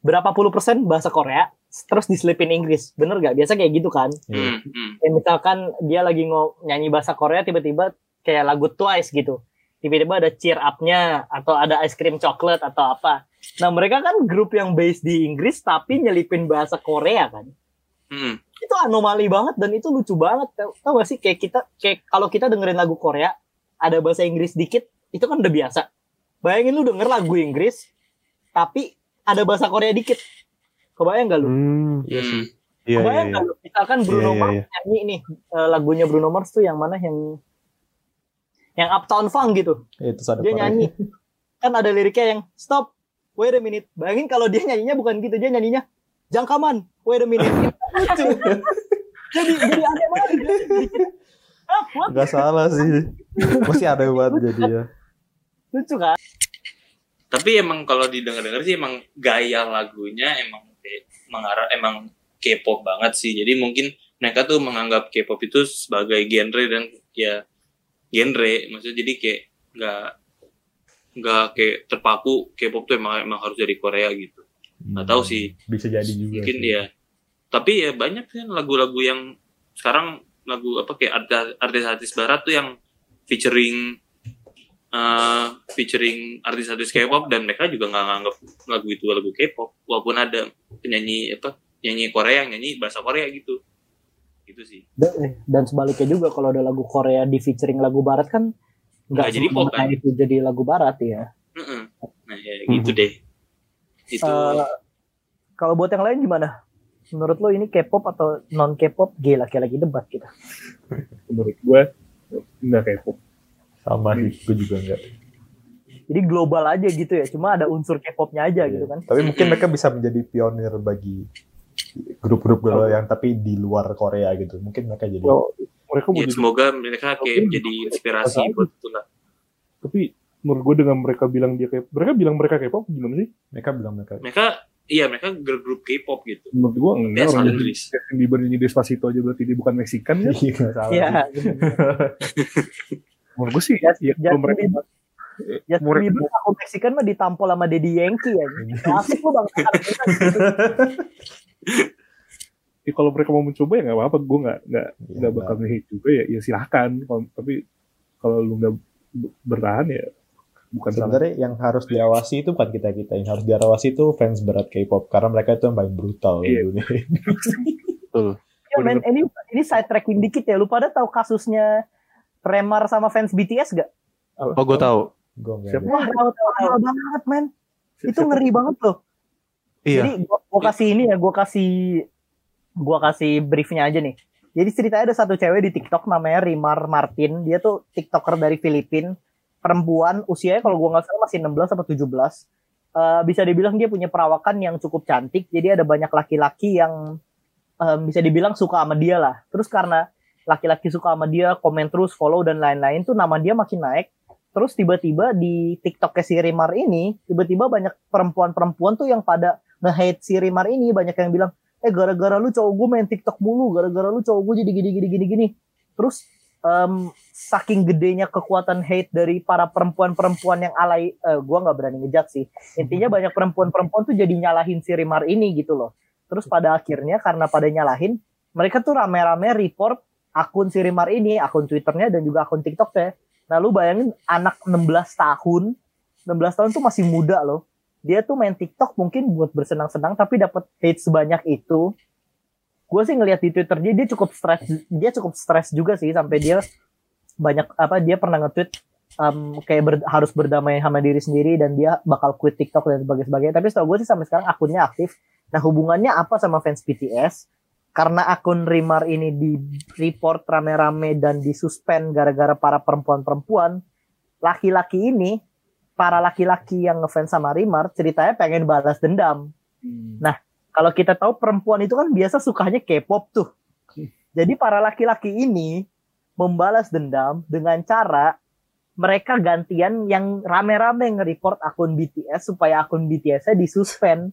A: berapa puluh persen bahasa Korea, terus diselipin Inggris, bener gak? Biasa kayak gitu kan?
C: Hmm, hmm.
A: Kayak misalkan dia lagi ngo nyanyi bahasa Korea tiba-tiba kayak lagu Twice gitu. Tiba-tiba ada cheer up-nya atau ada ice cream coklat atau apa. Nah, mereka kan grup yang based di Inggris tapi nyelipin bahasa Korea kan.
C: Hmm.
A: Itu anomali banget dan itu lucu banget. Tau, tau gak sih kayak kita kayak kalau kita dengerin lagu Korea ada bahasa Inggris dikit, itu kan udah biasa. Bayangin lu denger lagu Inggris tapi ada bahasa Korea dikit. Kebayang gak lu?
B: Hmm,
D: Iya sih.
B: iya iya.
A: Kebayang
B: iya.
A: nggak lu? Misalkan Bruno
B: Iya, iya,
A: Mars
B: iya.
A: nyanyi nih eh, lagunya Bruno Mars tuh yang mana yang yang Uptown Funk gitu.
D: Itu ada
A: Dia nyanyi. <laughs> Kan ada liriknya yang stop, wait a minute. Bayangin kalau dia nyanyinya bukan gitu, dia nyanyinya jangkaman, wait a minute. Lucu. <laughs> jadi jadi aneh banget. Ah?
D: Gak salah sih. Masih ada banget jadi ya.
A: Lucu kan?
C: tapi emang kalau didengar-dengar sih emang gaya lagunya emang mengarah emang K-pop banget sih jadi mungkin mereka tuh menganggap K-pop itu sebagai genre dan ya genre maksudnya jadi kayak nggak nggak kayak terpaku K-pop tuh emang emang harus dari Korea gitu nggak tahu sih
D: Bisa jadi juga.
C: mungkin
D: sih.
C: ya tapi ya banyak kan lagu-lagu yang sekarang lagu apa kayak artis- artis-artis barat tuh yang featuring eh, featuring artis-artis K-pop dan mereka juga nggak nganggap lagu itu lagu K-pop walaupun ada penyanyi apa nyanyi Korea yang nyanyi bahasa Korea gitu gitu sih
A: Dan, eh, dan sebaliknya juga kalau ada lagu Korea di featuring lagu barat kan nggak
C: jadi pop, kan?
A: itu jadi lagu barat ya.
C: Nah ya gitu deh itu
A: Eh, kalau buat yang lain gimana? Menurut lo ini K-pop atau non K-pop? Gila, kayak lagi debat kita. <laughs>
E: Menurut gue nggak K-pop.
D: Sama sih, gue juga enggak.
A: Jadi global aja gitu ya, cuma ada unsur K-popnya aja gitu kan.
D: Tapi mungkin mereka bisa menjadi pionir bagi grup-grup global yang tapi di luar Korea gitu. Mungkin mereka jadi
E: Well, mereka mau
C: ya
E: jadi
C: semoga mereka kayak jadi inspirasi buat itu lah
E: tapi menurut gue dengan mereka bilang dia kayak mereka bilang mereka K-pop gimana sih?
D: mereka bilang mereka
C: mereka iya mereka girl group K-pop gitu
E: Menurut gue enggak orang
C: Inggris
E: Justin Bieber nyanyi Despacito aja berarti dia bukan Meksikan ya? <laughs>
D: Iya, salah. <laughs>
A: Iya.
E: Menurut gue sih
A: Just-
E: ya
A: Justin
E: mereka
A: Bieber. Ya,
E: Murek-
A: Bieber aku Mexikan mah ditampol sama Daddy Yankee ya. Asik lu bang. <laughs>
E: ya kalau mereka mau mencoba ya nggak apa-apa gue nggak nggak
D: Iya,
E: nggak bakal nge-hate juga ya ya silahkan tapi kalau lu nggak bertahan ya bukan salah
D: Sebenarnya yang harus diawasi itu bukan kita kita, yang harus diawasi itu fans berat K-pop karena mereka itu yang paling brutal
E: Iya.
D: di dunia. <laughs>
B: Betul.
A: Ya, men, ini ini side tracking dikit ya. Lu pada tahu kasusnya Remar sama fans BTS gak?
B: Oh, gue tahu.
D: Gue enggak.
E: Siapa?
A: Wah, tahu tahu banget, men. Itu ngeri banget loh.
B: Iya.
A: Jadi gua, gua kasih ini ya, gua kasih gua kasih briefnya aja nih. Jadi ceritanya ada satu cewek di TikTok namanya Rimar Martin. Dia tuh TikToker dari Filipina, perempuan, usianya kalau gua nggak salah masih 16 atau 17. Eh, bisa dibilang dia punya perawakan yang cukup cantik. Jadi ada banyak laki-laki yang eh, bisa dibilang suka sama dia lah. Terus karena laki-laki suka sama dia, komen terus, follow dan lain-lain tuh nama dia makin naik. Terus tiba-tiba di TikToknya si Rimar ini, tiba-tiba banyak perempuan-perempuan tuh yang pada nge-hate si Rimar ini. Banyak yang bilang eh gara-gara lu cowok gue main TikTok mulu gara-gara lu cowok gue jadi gini gini gini gini. Terus em, saking gedenya kekuatan hate dari para perempuan-perempuan yang alay eh, gue nggak berani ngejat sih. Intinya banyak perempuan-perempuan tuh jadi nyalahin si Rimar ini gitu loh. Terus pada akhirnya karena pada nyalahin mereka tuh rame-rame report akun si Rimar ini akun Twitternya dan juga akun TikToknya nah lu bayangin anak 16 tahun 16 tahun tuh masih muda loh. Dia tuh main TikTok mungkin buat bersenang-senang tapi dapat hate sebanyak itu. Gue sih ngelihat di Twitter dia dia cukup stres dia cukup stres juga sih sampai dia banyak apa dia pernah nge-tweet um, kayak ber- harus berdamai sama diri sendiri dan dia bakal quit TikTok dan sebagainya. Tapi setahu gue sih sampai sekarang akunnya aktif. Nah hubungannya apa sama fans BTS karena akun Rimar ini di report rame-rame dan disuspend gara-gara para perempuan-perempuan laki-laki ini para laki-laki yang ngefans sama Rimar ceritanya pengen balas dendam Nah, kalau kita tahu perempuan itu kan biasa sukanya K-pop tuh. Jadi para laki-laki ini membalas dendam dengan cara mereka gantian yang rame-rame nge-report akun BTS supaya akun BTS-nya disuspend.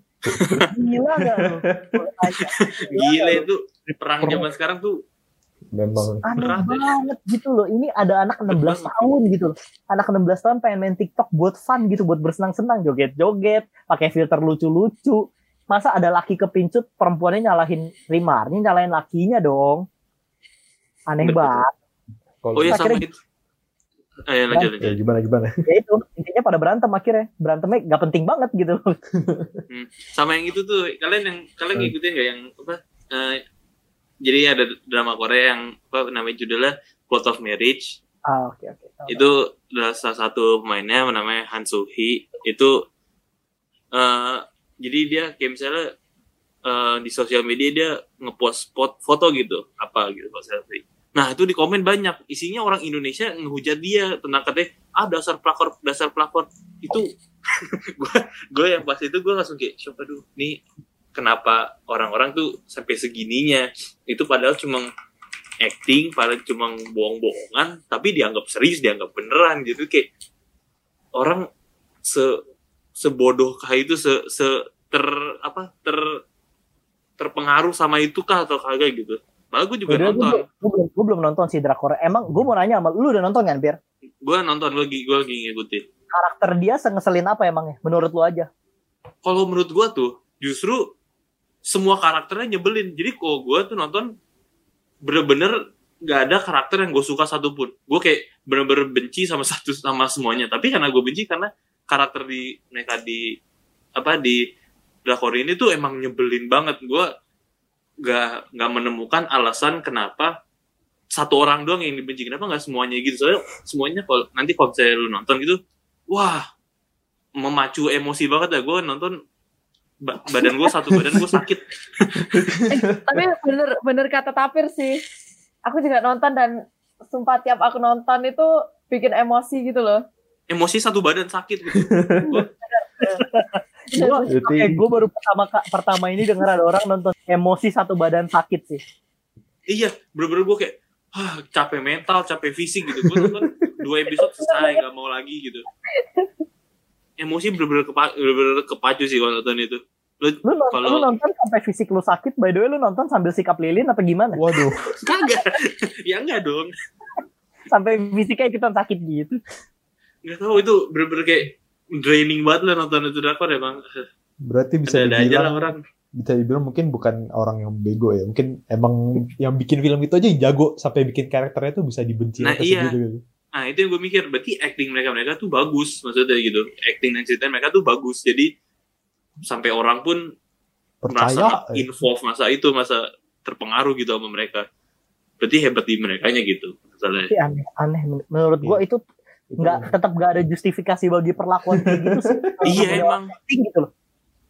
A: Gila gak lu?
C: Gila itu perang zaman sekarang tuh
D: Memang
A: Aneh
C: Berat ya.
A: banget gitu loh. Ini ada anak 16 tahun gitu loh. Anak 16 tahun pengen main TikTok buat fun gitu, buat bersenang-senang, joget-joget, pakai filter lucu-lucu. Masa ada laki kepincut, perempuannya nyalahin Rimar, ini nyalahin lakinya dong. Aneh banget.
D: kalau
C: Oh iya sama
A: Akhirnya-
C: itu. Ayo lanjut
D: ya
C: lanjut.
D: gimana gimana.
A: Ya itu, intinya pada berantem akhirnya. Berantemnya gak penting banget gitu loh.
C: Sama yang itu tuh kalian yang kalian
D: Hmm.
C: ngikutin nggak yang apa? eh, jadi ada drama Korea yang apa namanya judulnya Plot of Marriage.
A: Ah, oke oke. Tahu.
C: Itu adalah salah satu pemainnya namanya Han Soo Hee. Itu eh jadi dia kayak misalnya eh, di sosial media dia ngepost foto gitu apa gitu kalau selfie. Nah itu di komen banyak. Isinya orang Indonesia ngehujat dia tentang katanya ah dasar pelakor dasar pelakor. Itu <laughs> gue gue yang pas itu gue langsung kayak siapa aduh nih kenapa orang-orang tuh sampai segininya? Itu padahal cuma acting padahal cuma bohong-bohongan tapi dianggap serius dianggap beneran gitu. Kayak orang se sebodoh kah itu se, se ter apa ter terpengaruh sama itu kah atau kagak gitu malah gue juga
A: Udah, gue,
C: nonton
A: belum- gue belum, gue belum nonton si drakor. Emang gue mau nanya sama lu udah nonton kan, Bir?
C: gue nonton lagi gue lagi ngikutin
A: Karakter dia sengeselin apa emangnya? Menurut lu aja.
C: kalau menurut gue tuh justru semua karakternya nyebelin jadi kalau gue tuh nonton bener-bener gak ada karakter yang gue suka satupun gue kayak bener-bener benci sama <laughs> satu sama semuanya tapi karena gue benci karena karakter di mereka di apa di drakor ini tuh emang nyebelin banget gue gak nggak menemukan alasan kenapa satu orang doang yang dibenci kenapa nggak semuanya gitu? Soalnya semuanya kalau nanti kalau misalnya lu nonton gitu wah memacu emosi banget ya gue nonton ba- badan gue satu badan gue sakit. <laughs>
F: Tapi bener bener kata Tapir sih. Aku juga nonton dan sumpah tiap aku nonton itu bikin emosi gitu loh.
C: emosi satu badan sakit gitu <laughs>
D: Berarti-
A: Oke, gue baru pertama pertama ini denger ada orang nonton emosi satu badan sakit sih.
C: iya bener-bener gue kayak ah, capek mental capek fisik gitu gue nonton dua episode selesai nggak mau lagi gitu emosi bener-bener kepa bener-bener kepacu sih kalau nonton itu lu
A: Lu nonton,
C: Kalau-
A: lu nonton sampai fisik lu sakit, by the way lu nonton sambil sikap lilin apa gimana?
D: Waduh, <laughs>
C: kagak ya enggak dong
A: Sampai fisiknya ikutan sakit gitu.
C: nggak tahu itu bener-bener kayak draining banget lah nonton itu drakor emang
D: berarti bisa
C: ada-ada aja lah
D: dibilang
C: orang
D: bisa dibilang mungkin bukan orang yang bego ya. Mungkin emang yang bikin film itu aja yang jago sampai bikin karakternya tuh bisa dibenci
C: Nah, iya.
D: gitu.
C: Nah itu yang gue mikir, berarti acting mereka mereka tuh bagus, maksudnya gitu. Acting dan cerita mereka tuh bagus, jadi sampai orang pun merasa
D: Percaya. eh.
C: involve masa itu, masa terpengaruh gitu sama mereka. Berarti hebat di mereka gitu. Misalnya.
A: Tapi aneh, aneh. Men- Menurut gue itu
D: Itu
A: nggak tetap nggak ada justifikasi bagi perlakuan kayak gitu sih. <laughs>
C: Iya emang.
A: gitu loh.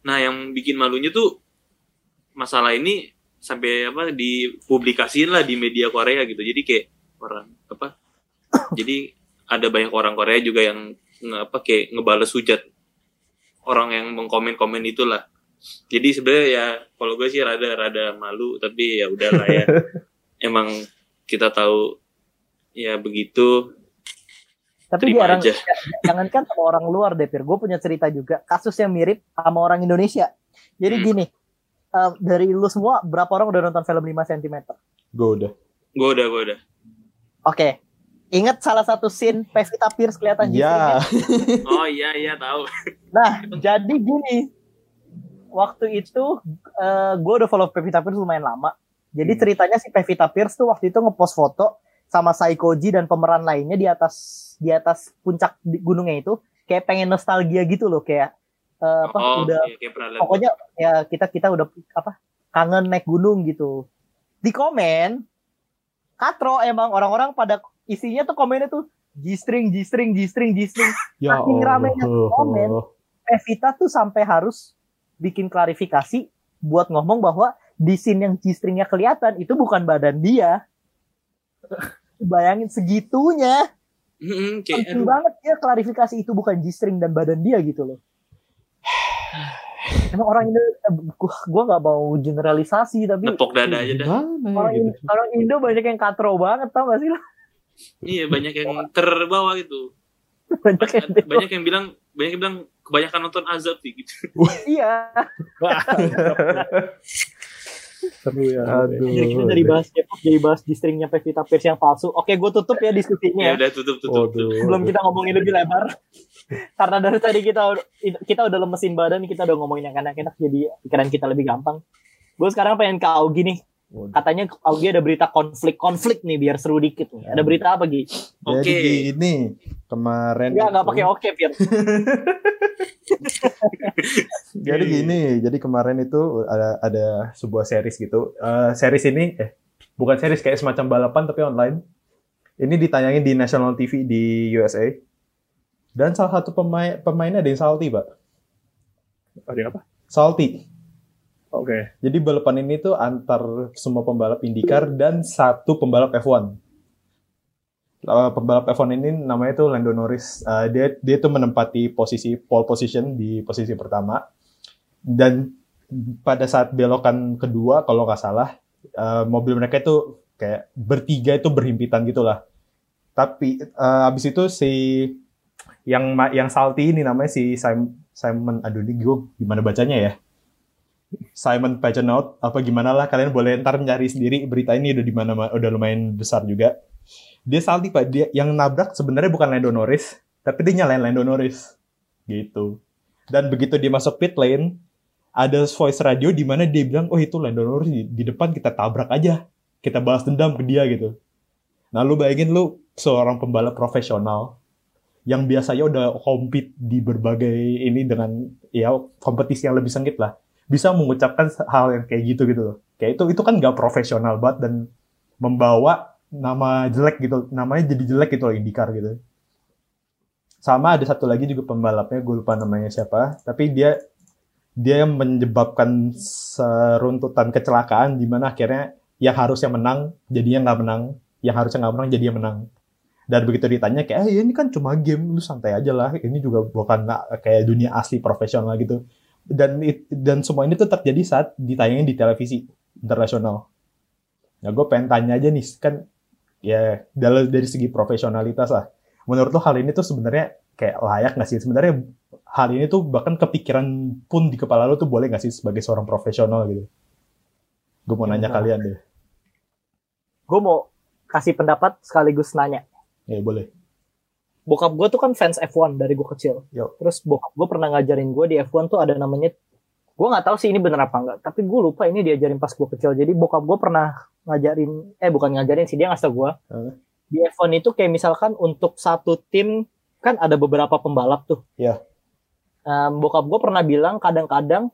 C: Nah yang bikin malunya tuh masalah ini sampai apa dipublikasiin lah di media Korea gitu. Jadi kayak orang apa? <coughs> jadi ada banyak orang Korea juga yang nge, apa kayak ngebales hujat orang yang mengkomen-komen itulah. Jadi sebenarnya ya kalau gue sih rada rada malu tapi ya udahlah ya. <laughs> Emang kita tahu ya begitu
A: Tapi
C: terima
A: jarang,
C: aja. <laughs>
A: jangankan sama orang luar deh, Pir. Gue punya cerita juga. Kasus yang mirip sama orang Indonesia. Jadi
C: Hmm.
A: gini, eh, dari lu semua, berapa orang udah nonton film 5 cm?
D: Gue udah.
C: Gue udah gue udah.
A: Oke. Ingat salah satu scene Pevita Pierce kelihatan jistrinya? <laughs>
C: Oh iya iya tahu.
A: Nah, jadi gini. Waktu itu eh gue udah follow Pevita Pierce lumayan lama. Jadi
D: Hmm.
A: ceritanya si Pevita Pierce tuh waktu itu ngepost foto sama Saikoji dan pemeran lainnya di atas di atas puncak gunungnya itu kayak pengen nostalgia gitu loh kayak eh, apa
C: oh
A: udah
C: lihat.
A: pokoknya ya kita kita udah apa kangen naik gunung gitu di komen katro emang orang-orang pada isinya tuh komennya tuh G-string, G-string, G-string, G-string.
D: Ya
A: Saking ramenya komen. Evita tuh sampai harus bikin klarifikasi buat ngomong bahwa di scene yang G-stringnya kelihatan itu bukan badan dia. Bayangin segitunya.
C: Kayak
A: Penting banget dia klarifikasi itu bukan G-string dan badan dia gitu loh. <sighs> Emang orang Indo, eh, gua, gua gak mau generalisasi tapi
C: nepok dada aja dah.
D: Ya
A: orang,
D: gitu?
A: Indo, orang Indo banyak yang katro banget tau gak sih lo?
C: Iya banyak yang terbawa gitu. <laughs>
A: Banyak yang
C: Banyak yang bilang banyak yang bilang kebanyakan nonton azab sih gitu.
A: iya. <laughs>
E: Seru ya.
D: Aduh.
A: Jadi kita dari bahas K-pop jadi bahas G-stringnya Pevita Pierce yang palsu. Oke, gue tutup ya diskusinya.
C: Ya
A: ya.
C: udah tutup tutup. tutup.
A: Sebelum kita ngomongin lebih lebar. Karena dari tadi kita kita udah lemesin badan, kita udah ngomongin yang enak-enak jadi pikiran kita lebih gampang. Gue sekarang pengen ke Augie nih. Katanya Augie ada berita konflik-konflik nih biar seru dikit nih. Ada berita apa Gi?
C: Oke.
D: Jadi gini, kemarin
A: Enggak, enggak pakai oke. <laughs>
D: Jadi gini, jadi kemarin itu ada ada sebuah series gitu. Eh series ini eh bukan series kayak semacam balapan tapi online. Ini ditayangin di national TV di USA. Dan salah satu pemain pemainnya ada yang salty, Pak.
E: Ada yang apa?
D: Salty.
E: Oke.
D: Jadi balapan ini tuh antar semua pembalap IndyCar dan satu pembalap F1. Eh, pembalap F1 ini namanya tuh Lando Norris. Eh, dia dia tuh menempati posisi pole position di posisi pertama. Dan pada saat belokan kedua kalau nggak salah eh, mobil mereka itu kayak bertiga itu berhimpitan gitulah. Tapi eh, abis itu si yang yang salty ini namanya si Simon, Simon aduh ini gue gimana bacanya ya? Simon Pagenaut apa gimana lah kalian boleh ntar nyari sendiri berita ini udah di mana udah lumayan besar juga. Dia salty pak dia yang nabrak sebenarnya bukan Lando Norris tapi dia nyalain Lando Norris gitu. Dan begitu dia masuk pit lane ada voice radio di mana dia bilang oh itu Lando Norris di, di depan kita tabrak aja kita balas dendam ke dia gitu. Nah lu bayangin lu seorang pembalap profesional yang biasanya udah compete di berbagai ini dengan ya kompetisi yang lebih sengit lah bisa mengucapkan hal yang kayak gitu gitu loh. Kayak itu itu kan gak profesional banget dan membawa nama jelek gitu, namanya jadi jelek gitu loh IndyCar gitu. Sama ada satu lagi juga pembalapnya, gue lupa namanya siapa, tapi dia dia yang menyebabkan seruntutan kecelakaan di mana akhirnya yang harusnya menang jadinya nggak menang, yang harusnya nggak menang jadinya menang. Dan begitu ditanya kayak, eh ini kan cuma game, lu santai aja lah. Ini juga bukan kayak dunia asli profesional gitu dan it- dan semua ini tuh terjadi saat ditayangin di televisi internasional. Nah, gue pengen tanya aja nih, kan ya dari dari segi profesionalitas lah. Menurut lo hal ini tuh sebenarnya kayak layak nggak sih? Sebenarnya hal ini tuh bahkan kepikiran pun di kepala lo tuh boleh nggak sih sebagai seorang profesional gitu? Gue mau nanya
A: Nah.
D: kalian deh.
A: Gue mau kasih pendapat sekaligus nanya.
D: Ya boleh.
A: Bokap gue tuh kan fans F1 dari gue kecil.
D: Yo.
A: Terus bokap gue pernah ngajarin gue di F1 tuh ada namanya, gue nggak tahu sih ini bener apa enggak, tapi gue lupa ini diajarin pas gue kecil. Jadi bokap gue pernah ngajarin, eh bukan ngajarin sih dia ngasih gue.
D: Hmm.
A: Di F1 itu kayak misalkan untuk satu tim kan ada beberapa pembalap tuh.
D: Iya.
A: Em, bokap gue pernah bilang kadang-kadang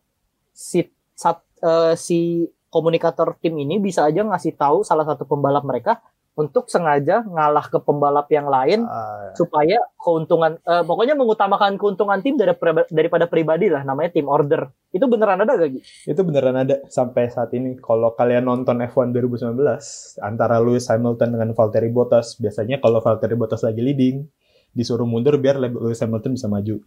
A: si sat- eh, si komunikator tim ini bisa aja ngasih tahu salah satu pembalap mereka untuk sengaja ngalah ke pembalap yang lain
D: Ah,
A: supaya keuntungan eh, pokoknya mengutamakan keuntungan tim dari daripada pribadi lah namanya team order itu beneran ada gak Gi?
D: itu beneran ada sampai saat ini. Kalau kalian nonton F1 2019 antara Lewis Hamilton dengan Valtteri Bottas, biasanya kalau Valtteri Bottas lagi leading, disuruh mundur biar Lewis Hamilton bisa maju.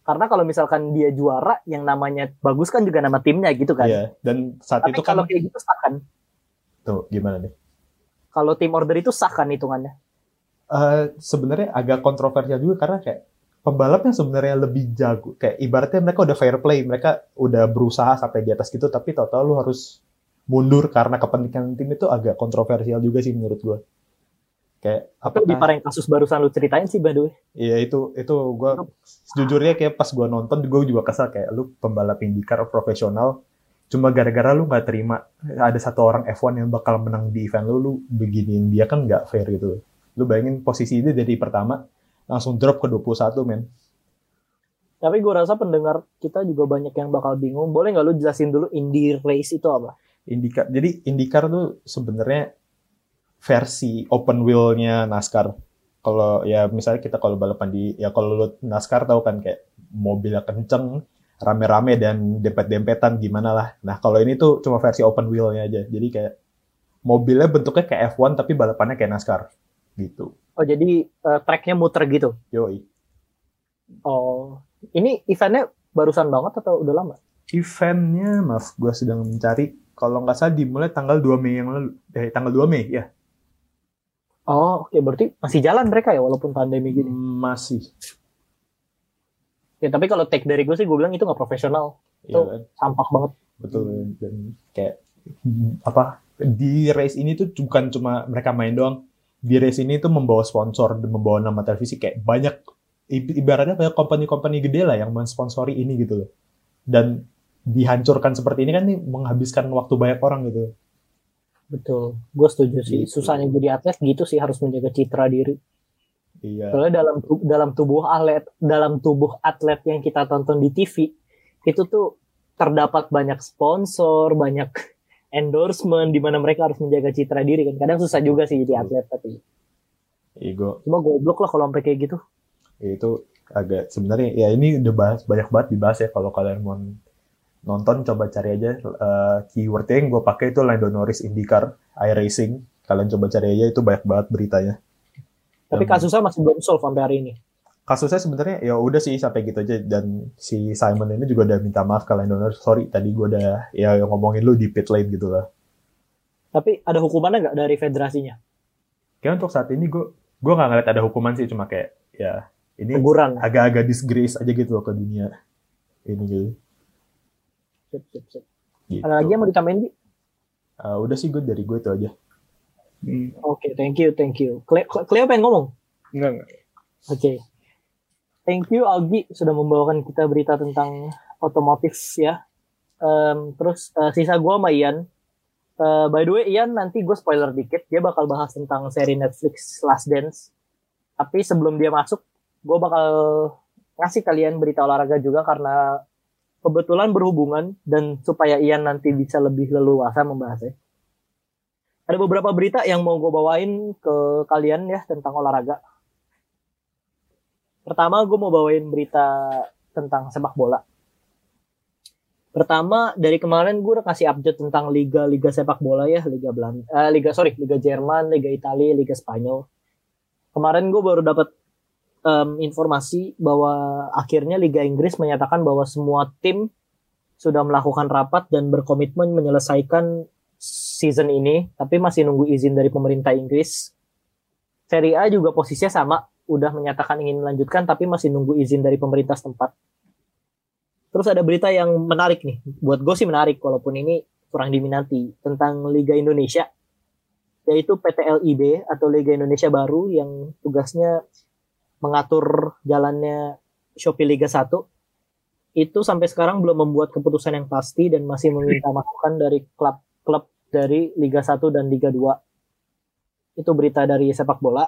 A: karena kalau misalkan dia juara yang namanya bagus kan juga nama timnya gitu kan
D: Iya, dan saat
A: tapi
D: itu kan
A: kalau kayak gitu kan
D: tuh gimana nih?
A: Kalau tim order itu sah kan hitungannya?
D: Eh, sebenarnya agak kontroversial juga karena kayak pembalap yang sebenarnya lebih jago, kayak ibaratnya mereka udah fair play, mereka udah berusaha sampai di atas gitu, tapi total lu harus mundur karena kepentingan tim itu agak kontroversial juga sih menurut gua. Kayak
A: lebih
D: apakah
A: parah yang kasus barusan lu ceritain sih by the way.
D: Iya itu itu gue sejujurnya kayak pas gue nonton gue juga kesal kayak lu pembalap IndyCar profesional cuma gara-gara lu nggak terima ada satu orang F1 yang bakal menang di event lu lu beginiin dia kan nggak fair gitu lu bayangin posisi dia dari pertama langsung drop ke 21 men
A: tapi gue rasa pendengar kita juga banyak yang bakal bingung boleh nggak lu jelasin dulu Indy Race itu apa
D: IndyCar. Jadi IndyCar tuh sebenarnya versi open wheel-nya NASCAR. Kalau ya misalnya kita kalau balapan di ya kalau lu NASCAR tahu kan kayak mobilnya kenceng, rame-rame dan dempet-dempetan gimana lah. Nah, kalau ini tuh cuma versi open wheel-nya aja. Jadi kayak mobilnya bentuknya kayak F1 tapi balapannya kayak NASCAR gitu.
A: Oh jadi eh, tracknya muter gitu.
D: Yoi.
A: Oh ini eventnya barusan banget atau udah lama?
D: Eventnya, maaf, gue sedang mencari. Kalau nggak salah dimulai tanggal 2 Mei yang lalu. Eh, tanggal 2 Mei, ya.
A: Oh oke berarti masih jalan mereka ya walaupun pandemi gini.
D: Masih.
A: Ya tapi kalau take dari gue sih gue bilang itu nggak profesional, Tuh.
D: kan?
A: sampah banget.
D: Betul. Dan kayak, hmm, apa, di race ini tuh bukan cuma mereka main doang. Di race ini tuh membawa sponsor, dan membawa nama televisi. Kayak banyak, ibaratnya banyak company-company gede lah yang mensponsori ini gitu loh. Dan dihancurkan seperti ini kan nih menghabiskan waktu banyak orang gitu.
A: Betul, gue setuju sih.
D: Gitu.
A: Susahnya jadi atlet gitu sih harus menjaga citra diri.
D: Iya.
A: Soalnya dalam dalam tubuh atlet dalam tubuh atlet yang kita tonton di TV itu tuh terdapat banyak sponsor, banyak <laughs> endorsement di mana mereka harus menjaga citra diri kan. Kadang susah juga sih jadi atlet tapi
D: Ego.
A: cuma goblok lah kalau sampai kayak gitu.
D: itu agak sebenarnya ya ini udah bahas banyak banget dibahas ya kalau kalian mau nonton coba cari aja eh, keywordnya yang gue pakai itu Lando Norris IndyCar iRacing kalian coba cari aja itu banyak banget beritanya
A: Tapi kasusnya masih belum solve sampai hari ini.
D: kasusnya sebenarnya ya udah sih sampai gitu aja dan si Simon ini juga udah minta maaf ke Lando Norris sorry tadi gue udah ya ngomongin lu di pit lane gitu lah
A: Tapi ada hukumannya nggak dari federasinya?
D: kayak untuk saat ini gue gue nggak ngeliat ada hukuman sih cuma kayak ya ini
A: Teguran.
D: agak-agak disgrace aja gitu loh ke dunia ini gitu,
A: Sip, sip, sip.
D: gitu.
A: Ada lagi yang mau ditambahin, Bi?
D: Uh, udah sih gue dari gue itu aja
E: Hmm,
A: Oke, thank you, thank you. Cleo, Cleo pengen ngomong?
E: enggak enggak.
A: Oke. Thank you Algi sudah membawakan kita berita tentang otomotif ya. Em, terus eh, sisa gue sama Ian. Eh, by the way Ian nanti gue spoiler dikit. Dia bakal bahas tentang seri Netflix Last Dance. Tapi sebelum dia masuk, gue bakal ngasih kalian berita olahraga juga karena kebetulan berhubungan dan supaya Ian nanti bisa lebih leluasa membahasnya. Ada beberapa berita yang mau gue bawain ke kalian ya tentang olahraga. Pertama, gue mau bawain berita tentang sepak bola. Pertama, dari kemarin gue udah kasih update tentang liga-liga sepak bola ya, liga Belanda, eh, liga sorry, liga Jerman, liga Italia, liga Spanyol. Kemarin gue baru dapat em, informasi bahwa akhirnya Liga Inggris menyatakan bahwa semua tim sudah melakukan rapat dan berkomitmen menyelesaikan season ini, tapi masih nunggu izin dari pemerintah Inggris. Serie A juga posisinya sama, udah menyatakan ingin melanjutkan tapi masih nunggu izin dari pemerintah setempat. Terus ada berita yang menarik nih, buat gue sih menarik walaupun ini kurang diminati tentang Liga Indonesia, yaitu PTLIB atau Liga Indonesia baru yang tugasnya mengatur jalannya Shopee Liga 1. Itu sampai sekarang belum membuat keputusan yang pasti dan masih meminta masukan dari klub-klub dari Liga 1 dan Liga 2. Itu berita dari sepak bola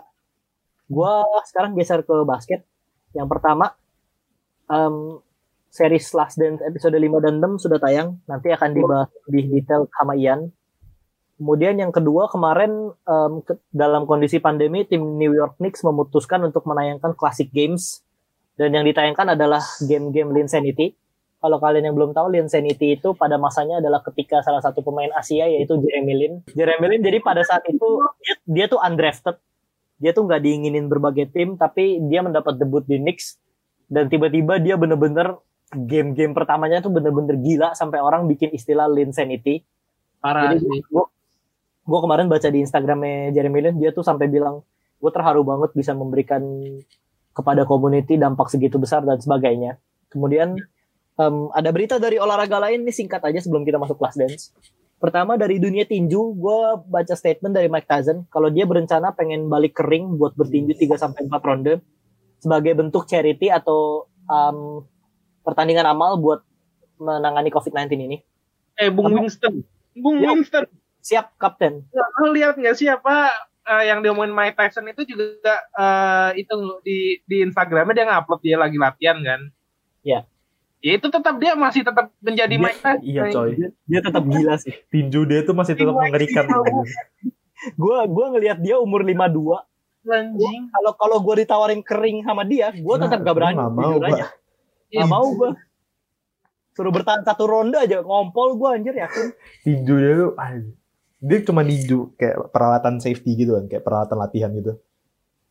A: gua sekarang geser ke basket. Yang pertama, em, series Last Dance episode 5 dan 6 sudah tayang. Nanti akan dibahas lebih detail sama Ian. Kemudian yang kedua, kemarin em, ke- dalam kondisi pandemi, tim New York Knicks memutuskan untuk menayangkan Classic Games. Dan yang ditayangkan adalah game-game Linsanity. Kalau kalian yang belum tahu, Linsanity itu pada masanya adalah ketika salah satu pemain Asia, yaitu Jeremy Lin. Jeremy Lin, jadi pada saat itu, dia, dia tuh undrafted dia tuh nggak diinginin berbagai tim tapi dia mendapat debut di Knicks dan tiba-tiba dia bener-bener game-game pertamanya tuh bener-bener gila sampai orang bikin istilah Linsanity.
C: Parah
A: Jadi
C: sih.
A: gua, gua kemarin baca di Instagramnya Jeremy Lin dia tuh sampai bilang gue terharu banget bisa memberikan kepada community dampak segitu besar dan sebagainya. Kemudian em, ada berita dari olahraga lain nih singkat aja sebelum kita masuk kelas dance. Pertama dari dunia tinju, gue baca statement dari Mike Tyson kalau dia berencana pengen balik ke ring buat bertinju 3 sampai 4 ronde sebagai bentuk charity atau em, pertandingan amal buat menangani COVID-19 ini.
G: Eh, Bung
A: Apa?
G: Winston. Bung
A: Ya.
G: Winston.
A: Siap, Kapten.
G: Lo lihat nggak sih apa eh, yang diomongin Mike Tyson itu juga eh, itu di di Instagramnya dia ngupload dia lagi latihan kan.
A: Ya.
G: Ya itu tetap dia masih tetap menjadi
D: Dia-
G: Mike Tyson.
D: iya coy
A: Dia, dia tetap gila sih.
D: tinju dia tuh masih tetap mengerikan <laughs>
A: Gua gua ngelihat dia umur 52.
G: Anjing.
A: Kalau kalau gua ditawarin kering sama dia, gua tetap
D: Nah,
A: gak berani.
D: nggak mau,
A: aja. Gak mau gua. Suruh bertahan satu ronde aja ngompol gua anjir yakin.
D: tinju dia tuh dia cuma ninju kayak peralatan safety gitu kan kayak peralatan latihan gitu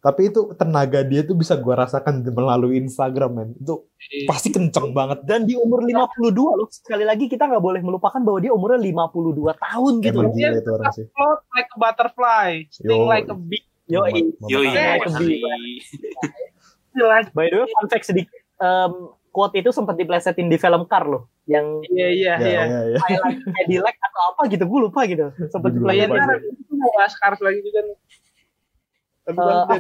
D: tapi itu tenaga dia tuh bisa gua rasakan melalui Instagram men itu pasti kenceng banget
A: Dan di umur 52 loh. Sekali lagi kita nggak boleh melupakan bahwa dia umurnya 52 tahun gitu
D: emang
A: loh.
D: gila itu orang sih
G: Float like a butterfly, sting
D: Yo.
G: like a bee.
A: Yo,
C: Yo
A: iya.
G: Jelas.
A: By the way, fun fact sedikit. Um, quote itu sempat diplesetin di film Car loh. Yang
G: Iya iya
D: ya,
G: iya.
D: ya, ya.
A: Cadillac atau apa gitu. Gue lupa gitu. Sempat
G: Iya,
A: diplesetin.
G: mau bahas Cars lagi juga nih.
A: Ah,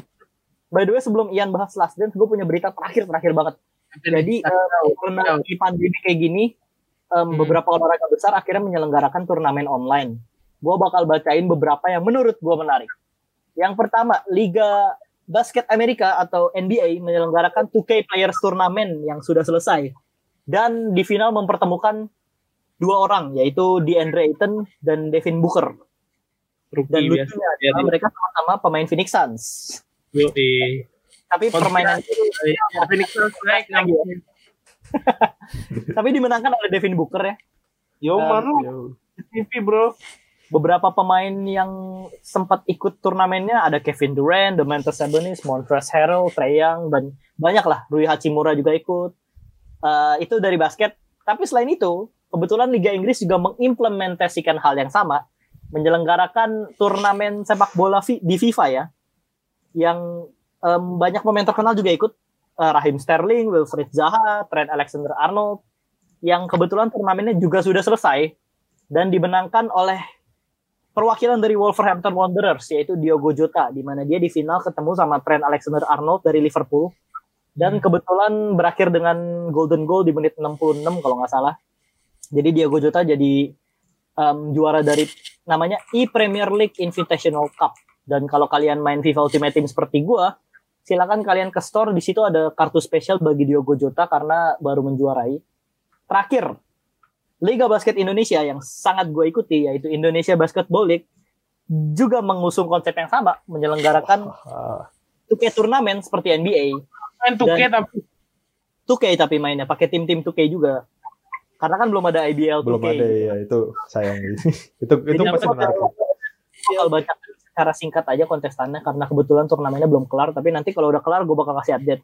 A: by the way, sebelum Ian bahas Last Dance, gue punya berita terakhir-terakhir banget. Jadi, eh, karena di pandemi kayak gini,
G: Hmm.
A: beberapa olahraga besar akhirnya menyelenggarakan turnamen online. Gue bakal bacain beberapa yang menurut gue menarik. Yang pertama, Liga Basket Amerika atau NBA menyelenggarakan 2K Players Turnamen yang sudah selesai. Dan di final mempertemukan dua orang, yaitu DeAndre Ayton dan Devin Booker. Dan
G: rookie biasa.
A: lucunya adalah mereka sama-sama pemain Phoenix Suns.
G: Yoi.
A: Tapi permainan
G: Ya, Phoenix Suns naik
A: Lagi ya. <laughs> tapi dimenangkan oleh Devin Booker ya.
G: Yo
A: Um,
G: man lu TV bro.
A: Beberapa pemain yang sempat ikut turnamennya ada Kevin Durant, Demantis Sabonis, Montrezl Harrell, Trae Young dan banyak lah. Rui Hachimura juga ikut. Eh, itu dari basket. Tapi selain itu, kebetulan Liga Inggris juga mengimplementasikan hal yang sama, menyelenggarakan turnamen sepak bola di FIFA ya, yang em, banyak pemain terkenal juga ikut. Eh, Raheem Sterling, Wilfried Zaha, Trent Alexander-Arnold, yang kebetulan turnamennya juga sudah selesai dan dimenangkan oleh perwakilan dari Wolverhampton Wanderers yaitu Diogo Jota di mana dia di final ketemu sama Trent Alexander-Arnold dari Liverpool dan kebetulan berakhir dengan golden goal di menit 66 kalau nggak salah. Jadi Diogo Jota jadi em, juara dari namanya e-Premier League Invitational Cup dan kalau kalian main FIFA Ultimate Team seperti gua silakan kalian ke store di situ ada kartu spesial bagi Diogo Jota karena baru menjuarai. Terakhir, Liga Basket Indonesia yang sangat gue ikuti yaitu Indonesia Basketball League juga mengusung konsep yang sama menyelenggarakan
D: Ah,
A: 2K turnamen seperti NBA.
G: Main 2K
A: Dan-
G: tapi
A: 2K tapi mainnya pakai tim-tim 2K juga. Karena kan belum ada IBL 2K.
D: belum ada ya itu sayang <laughs> itu itu
A: Jadi
D: pasti menarik
A: bakal baca secara singkat aja kontestannya karena kebetulan turnamennya belum kelar tapi nanti kalau udah kelar gue bakal kasih update.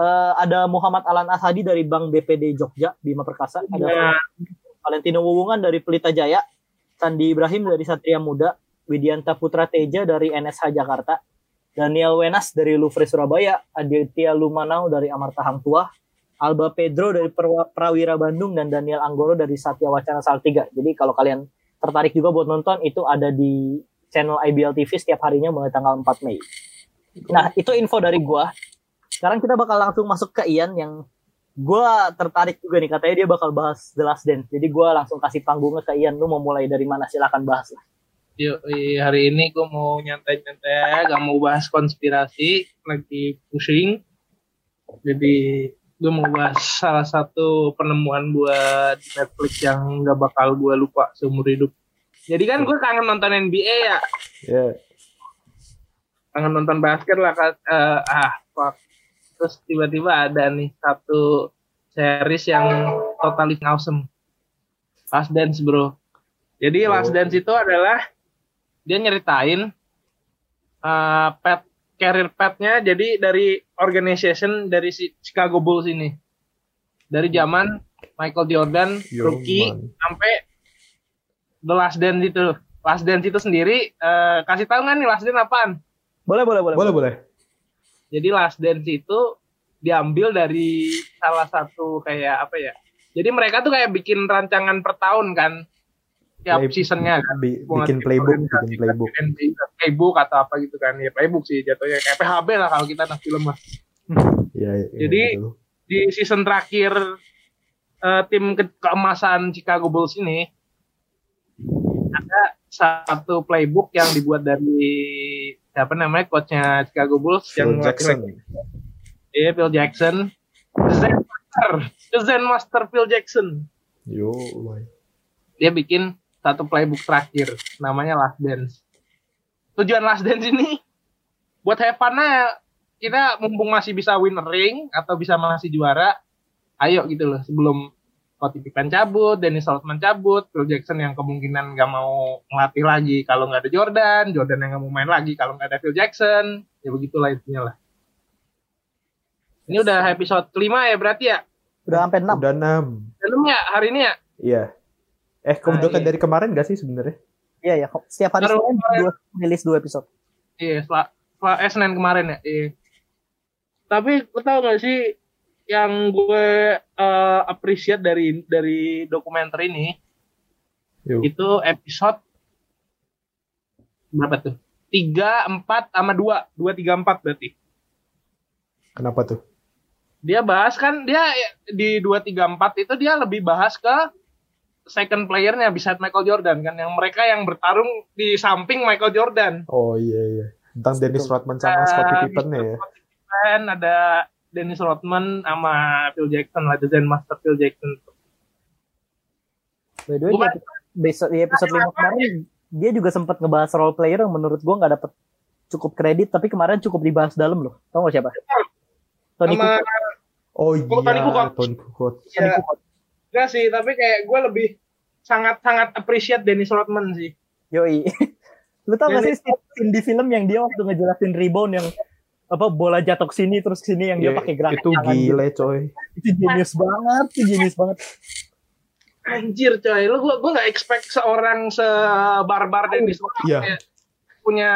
A: Eh, ada Muhammad Alan Ashadi dari Bank BPD Jogja Bima Perkasa, ada
G: ya,
A: Valentino Wuwungan dari Pelita Jaya, Sandi Ibrahim dari Satria Muda, Widianta Putra Teja dari NSH Jakarta, Daniel Wenas dari Louvre Surabaya, Aditya Lumanau dari Amarta Hang Tuah, Alba Pedro dari Prawira Bandung, dan Daniel Anggoro dari Satya Wacana Saltiga. Jadi kalau kalian tertarik juga buat nonton, itu ada di channel IBL TV setiap harinya mulai tanggal 4 Mei. Nah, itu info dari gua. Sekarang kita bakal langsung masuk ke Ian yang gua tertarik juga nih katanya dia bakal bahas The Last Dance. Jadi gua langsung kasih panggungnya ke Ian. Lu mau mulai dari mana? Silakan bahas lah.
G: yuk, hari ini gue mau nyantai-nyantai, gak mau bahas konspirasi, lagi pusing. Jadi gue mau bahas salah satu penemuan buat Netflix yang gak bakal gue lupa seumur hidup. Jadi kan gue kangen nonton NBA ya,
D: ya
G: kangen nonton basket lah eh, ah fuck. Terus tiba-tiba ada nih satu series yang totally awesome. Last Dance bro. Jadi Last
D: Oh.
G: Dance itu adalah dia nyeritain eh pet career petnya jadi dari organization dari si Chicago Bulls ini. Dari zaman Michael Jordan
D: Yo,
G: rookie
D: man.
G: sampai The Last Dance itu Last Dance itu sendiri eh, kasih tahu nggak nih Last Dance apaan
A: Boleh, boleh, boleh.
D: boleh boleh
G: jadi Last Dance itu diambil dari salah satu kayak apa ya? Jadi mereka tuh kayak bikin rancangan per tahun kan, tiap
D: Play-
G: seasonnya kan.
D: Bi- bikin playbook
G: organisasi
D: bikin playbook
G: kan, playbook atau apa gitu kan ya playbook sih jatuhnya kayak PHB lah kalau kita anak film mah. <laughs>
D: ya, ya
G: Jadi-
D: betul.
G: Di season terakhir eh, tim ke- keemasan Chicago Bulls ini ada satu playbook yang dibuat dari siapa namanya coachnya Chicago Bulls
D: Phil
G: yang
D: Jackson
G: Iya, Phil Jackson. Saya Master, The Zen Master Phil Jackson.
D: Yo, boy.
G: Dia bikin satu playbook terakhir, namanya Last Dance. Tujuan Last Dance ini buat aja. kita mumpung masih bisa win ring atau bisa masih juara, ayo gitu loh sebelum Scottie Pippen cabut, Dennis Rodman cabut, Phil Jackson yang kemungkinan nggak mau ngelatih lagi kalau nggak ada Jordan, Jordan yang nggak mau main lagi kalau nggak ada Phil Jackson, ya begitulah intinya lah. Ini udah episode kelima ya berarti ya?
A: Udah sampai 6.
D: Udah 6.
G: Belum ya hari ini ya?
D: Iya. Eh, kamu
G: Ah,
D: udah kan
G: iya.
D: dari kemarin gak sih sebenarnya?
A: Iya ya, setiap hari Senin
G: kemarin.
A: dua rilis dua episode.
G: Iya, setelah, setelah eh, Senin kemarin ya. Iya. Tapi lo tau gak sih yang gue eh, appreciate dari dari dokumenter ini
D: Yo.
G: itu episode berapa tuh? Tiga, empat, sama dua, dua, tiga, empat berarti.
D: Kenapa tuh?
G: Dia bahas kan dia di dua, tiga, empat itu dia lebih bahas ke second playernya bisa Michael Jordan kan yang mereka yang bertarung di samping Michael Jordan.
D: Oh iya iya. Tentang Dennis Rodman sama Scottie Pippen ya.
G: Pippen, ada Dennis Rodman sama Phil Jackson lah, The Zen Master Phil Jackson.
A: By the way,
G: Bukan.
A: di episode, besok- di episode 5 kemarin dia juga sempat ngebahas role player yang menurut gua nggak dapet cukup kredit, tapi kemarin cukup dibahas dalam loh. Tau gak siapa? Tony
G: Sama
A: Kukoc.
D: Oh
G: Oh, Tony
D: iya,
G: Kukoc.
D: Tony Kukoc.
A: Tony
G: ya, enggak sih, tapi kayak gue lebih sangat-sangat appreciate Dennis Rodman sih.
A: Yoi. <laughs> Lu tau gak sih scene di film yang dia waktu ngejelasin rebound yang apa bola jatuh ke sini terus ke sini yang dia
D: Iya,
A: pakai gerakan
D: Itu
A: tangan gitu.
D: gile coy.
A: Itu genius banget, itu genius banget.
G: Anjir coy, lu gua gua nggak expect seorang sebarbar Dennis Rodman
D: Iya.
G: kayak punya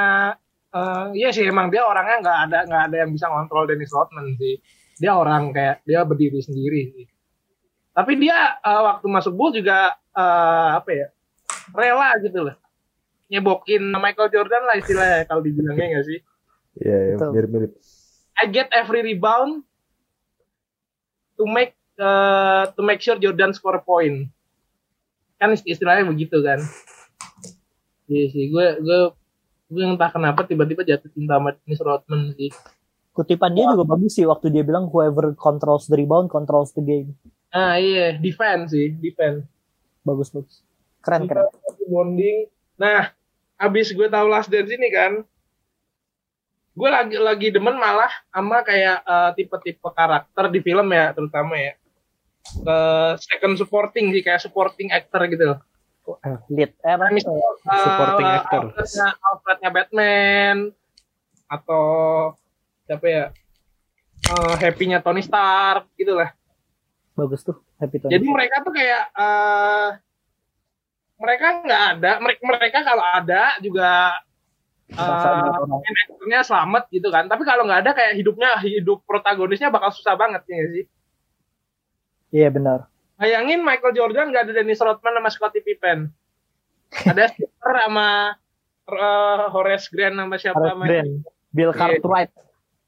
G: eh iya sih emang dia orangnya nggak ada nggak ada yang bisa ngontrol Dennis Rodman sih. Dia orang kayak dia berdiri sendiri sih. Tapi dia eh, waktu masuk Bull juga eh, apa ya? rela gitu loh. Nyebokin Michael Jordan lah istilahnya kalau dibilangnya nggak sih?
D: Iya, iya, mirip-mirip.
G: I get every rebound to make uh, to make sure Jordan score a point. Kan istilahnya begitu kan. Iya sih, gue gue gue entah kenapa tiba-tiba jatuh cinta sama Dennis Rodman sih.
A: Kutipan dia juga bagus sih waktu dia bilang whoever controls the rebound controls the game.
G: Ah iya, defense sih, defense.
A: Bagus bagus. Keren keren.
G: Bonding. Nah, abis gue tahu Last Dance ini kan, gue lagi lagi demen malah sama kayak eh, tipe-tipe karakter di film ya, terutama ya. Ke second supporting sih, kayak supporting actor gitu.
A: Eh, Lead. Eh, apa?
G: Misal,
D: Supporting
G: eh,
D: actor.
G: Alfrednya, Alfrednya Batman atau siapa ya? Eh, happy-nya Tony Stark gitu lah.
A: Bagus tuh. Happy Tony.
G: Jadi mereka tuh kayak eh mereka nggak ada, mereka mereka kalau ada juga
A: Merasa
G: eh aktornya selamat gitu kan. Tapi kalau nggak ada kayak hidupnya hidup protagonisnya bakal susah banget ya sih.
A: Iya benar.
G: Bayangin Michael Jordan nggak ada Dennis Rodman sama Scottie Pippen. Ada <laughs> Skipper sama eh, Horace Grant sama siapa
A: Harus
G: sama
A: brand. Bill
G: Iya.
A: Cartwright.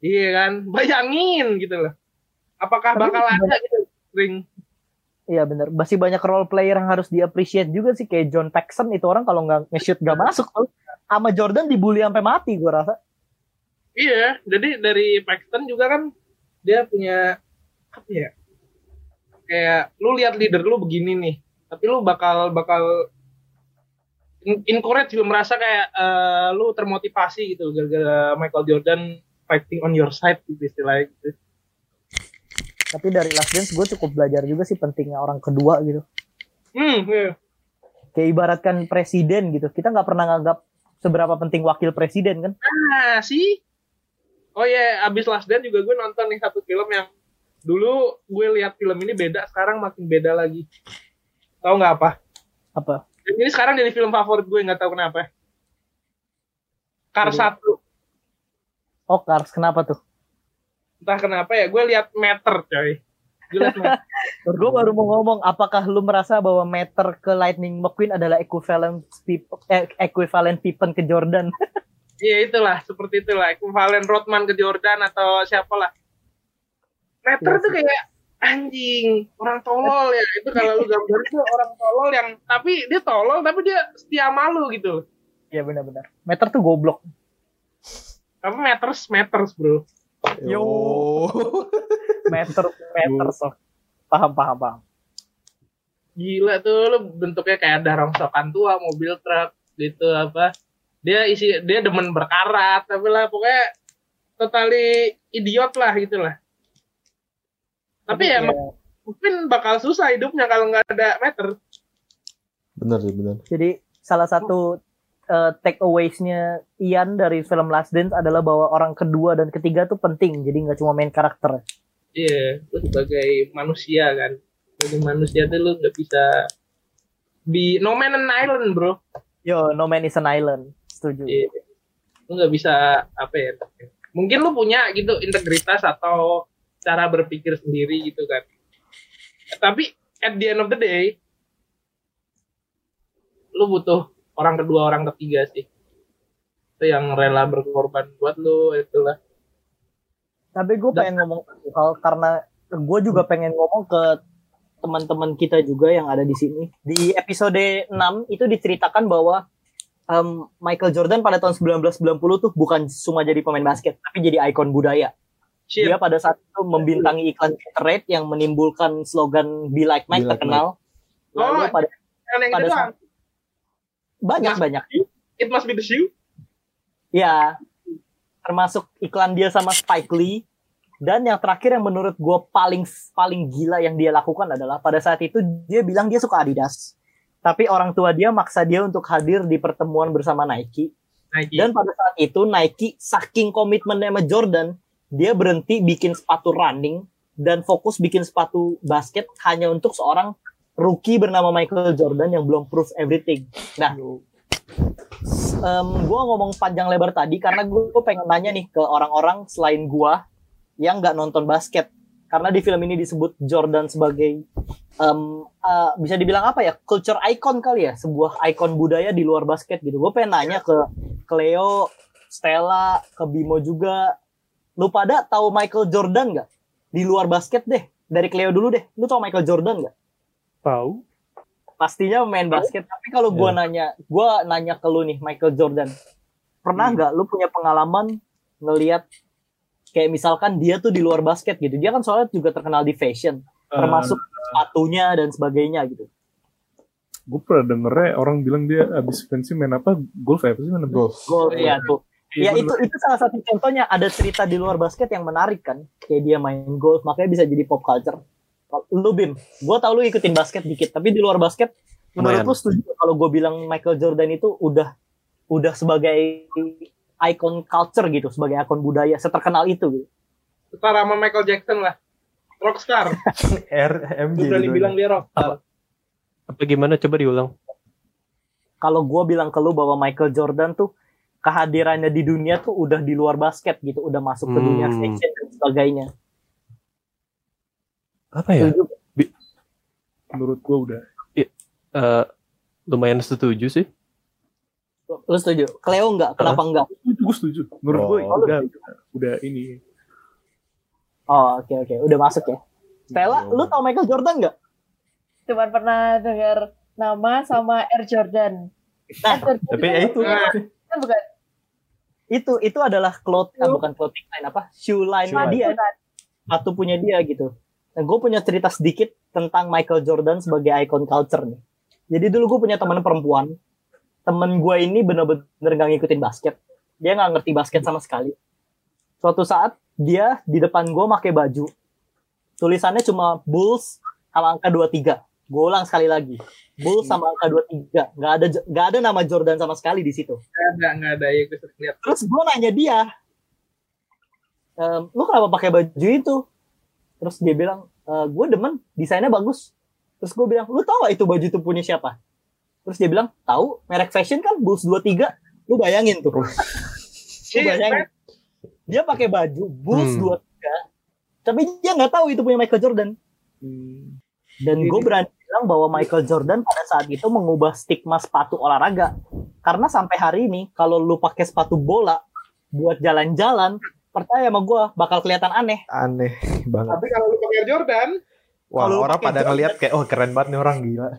G: Iya kan, bayangin gitu loh. Apakah
A: Tapi
G: bakal ada gitu ring?
A: Iya benar. Masih banyak role player yang harus di-appreciate juga sih kayak John Paxson itu orang kalau nggak nge-shoot nggak masuk tuh. Sama Jordan dibully sampai mati gua rasa.
G: Iya, jadi dari Paxton juga kan dia punya apa ya? Kayak lu lihat leader lu begini nih, tapi lu bakal bakal encourage lu merasa kayak eh, lu termotivasi gitu gara-gara Michael Jordan fighting on your side gitu istilahnya gitu.
A: Tapi dari Last Dance gue cukup belajar juga sih pentingnya orang kedua gitu.
G: Hmm, iya.
A: Kayak ibaratkan presiden gitu. Kita nggak pernah nganggap seberapa penting wakil presiden kan.
G: Nah, sih. Oh iya, abis Last Dance juga gue nonton nih satu film yang dulu gue lihat film ini beda, sekarang makin beda lagi. Tahu nggak apa?
A: Apa?
G: Dan ini sekarang jadi film favorit gue nggak tahu kenapa. Cars 1.
A: Oh Cars, kenapa tuh?
G: Entah kenapa ya, gue lihat meter coy. <laughs> Gue
A: baru mau ngomong, apakah lu merasa bahwa meter ke Lightning McQueen adalah equivalent Pip- eh, equivalent Pippen ke Jordan? <laughs>
G: Iya itulah, seperti itulah. Ekvivalen Rodman ke Jordan atau siapalah. Meter
A: Iya
G: tuh
A: sih.
G: kayak anjing, orang tolol ya. Itu kalau lu gambar itu orang tolol yang tapi dia tolol tapi dia setia malu gitu.
A: Iya benar-benar. Meter tuh goblok.
G: Tapi meters meters bro.
A: Yo. <laughs> Meter, meter so. paham paham paham
G: Gila tuh lu bentuknya kayak ada rongsokan tua mobil truk gitu apa. Dia isi dia demen berkarat tapi lah pokoknya totally idiot lah gitu lah. Tapi ya mungkin bakal susah hidupnya kalau nggak ada meter.
D: Bener sih, bener.
A: jadi salah satu uh, take aways-nya Ian dari film Last Dance adalah bahwa orang kedua dan ketiga tuh penting jadi nggak cuma main karakter
G: Iya, lu sebagai manusia kan. Sebagai manusia tuh lu nggak bisa di no man an island bro.
A: yo No Man is an Island setuju
G: Iya. Lu nggak bisa apa ya? Mungkin lu punya gitu integritas atau cara berpikir sendiri gitu kan. Tapi at the end of the day, lu butuh orang kedua, orang ketiga sih. Itu yang rela berkorban buat lu itulah.
A: Tapi gue pengen ngomong satu hal karena gue juga pengen ngomong ke teman-teman kita juga yang ada di sini. Di episode 6 itu diceritakan bahwa em, Michael Jordan pada tahun 1990 tuh bukan cuma jadi pemain basket, tapi jadi ikon budaya.
G: Shit.
A: Dia pada saat itu membintangi iklan Gatorade yang menimbulkan slogan Be Like Mike
D: Be Like
A: terkenal. Lalu
G: Oh,
A: pada
G: Yang
A: pada saat-
G: doang.
A: banyak banyak.
G: It must be the shoe.
A: Ya, termasuk iklan dia sama Spike Lee. Dan yang terakhir yang menurut gue paling paling gila yang dia lakukan adalah pada saat itu dia bilang dia suka Adidas. Tapi orang tua dia maksa dia untuk hadir di pertemuan bersama Nike.
G: Nike.
A: Dan pada saat itu Nike saking komitmennya sama Jordan, dia berhenti bikin sepatu running dan fokus bikin sepatu basket hanya untuk seorang rookie bernama Michael Jordan yang belum proof everything. Nah, gue ngomong panjang lebar tadi karena gue pengen nanya nih ke orang-orang selain gue yang nggak nonton basket. Karena di film ini disebut Jordan sebagai em, eh, bisa dibilang apa ya culture icon kali ya sebuah ikon budaya di luar basket gitu. Gue pengen nanya ke Cleo, Stella, ke Bimo juga. Lu pada tahu Michael Jordan nggak di luar basket deh? Dari Cleo dulu deh. Lu tahu Michael Jordan nggak?
E: Tahu?
A: Pastinya main basket. Tapi kalau gua nanya, gua nanya ke lu nih, Michael Jordan, pernah nggak lu punya pengalaman ngelihat kayak misalkan dia tuh di luar basket gitu? Dia kan soalnya juga terkenal di fashion, termasuk sepatunya dan sebagainya gitu.
E: gue pernah dengernya orang bilang dia abis pensi main apa golf ya apa sih main apa?
D: Golf.
A: Gol ya tuh. Ya
E: Iya,
A: itu itu salah satu contohnya ada cerita di luar basket yang menarik kan, kayak dia main golf, makanya bisa jadi pop culture. Lu Bim, gue tau lu ikutin basket dikit, tapi di luar basket, menurut
B: Lumayan.
A: lu setuju kalau gue bilang Michael Jordan itu udah udah sebagai icon culture gitu, sebagai ikon budaya, seterkenal itu gitu.
G: Setara sama Michael Jackson lah. Rockstar. <laughs>
D: RMJ.
G: Gue berani bilang dia rockstar.
B: Apa gimana coba diulang?
A: Kalau gue bilang ke lu bahwa Michael Jordan tuh kehadirannya di dunia tuh udah di luar basket gitu, udah masuk ke dunia
B: Hmm.
A: fashion dan sebagainya.
B: Apa ya?
A: Setuju?
E: menurut gue udah
B: Eh, lumayan setuju sih.
A: Lu setuju? Cleo enggak? Kenapa enggak?
E: gue setuju menurut gue
D: Oh.
E: udah udah ini
A: Oh, oke oke, udah masuk ya. Stella, lu tau Michael Jordan nggak?
F: Cuman pernah dengar nama sama Air Jordan.
A: Nah,
F: Air Jordan
D: Tapi ya itu.
F: kan bukan
A: itu itu adalah cloth, ah, bukan clothing line apa? Shoe line
D: Shoe line.
A: dia, sepatu punya dia gitu. Nah, gue punya cerita sedikit tentang Michael Jordan sebagai icon culture nih. Jadi dulu gue punya teman perempuan. Temen gue ini bener-bener gak ngikutin basket. Dia nggak ngerti basket sama sekali. Suatu saat dia di depan gue pakai baju. Tulisannya cuma Bulls sama angka 23. Gue ulang sekali lagi. Bulls sama angka 23. Nggak ada nggak ada nama Jordan sama sekali di situ.
G: Ada, nggak ada ya gue.
A: Terus gue nanya dia, "Em, lu kenapa pakai baju itu? Terus dia bilang, gue demen, desainnya bagus. Terus gue bilang, lu tau gak itu baju itu punya siapa? Terus dia bilang, tahu, merek fashion kan Bulls 23. Lu bayangin tuh. <laughs> Lu bayangin. Dia pakai baju Bulls
B: Hmm.
A: 23, tapi dia nggak tahu itu punya Michael Jordan. Dan gue berani bilang bahwa Michael Jordan pada saat itu mengubah stigma sepatu olahraga. Karena sampai hari ini, kalau lu pakai sepatu bola buat jalan-jalan, percaya sama gue bakal kelihatan aneh.
D: Aneh banget.
G: Tapi kalau lu pakai Jordan,
D: Wah,
A: Kalau
D: orang
A: pakai
D: pada
A: Jordan-
D: ngeliat kayak, oh keren banget nih orang gila.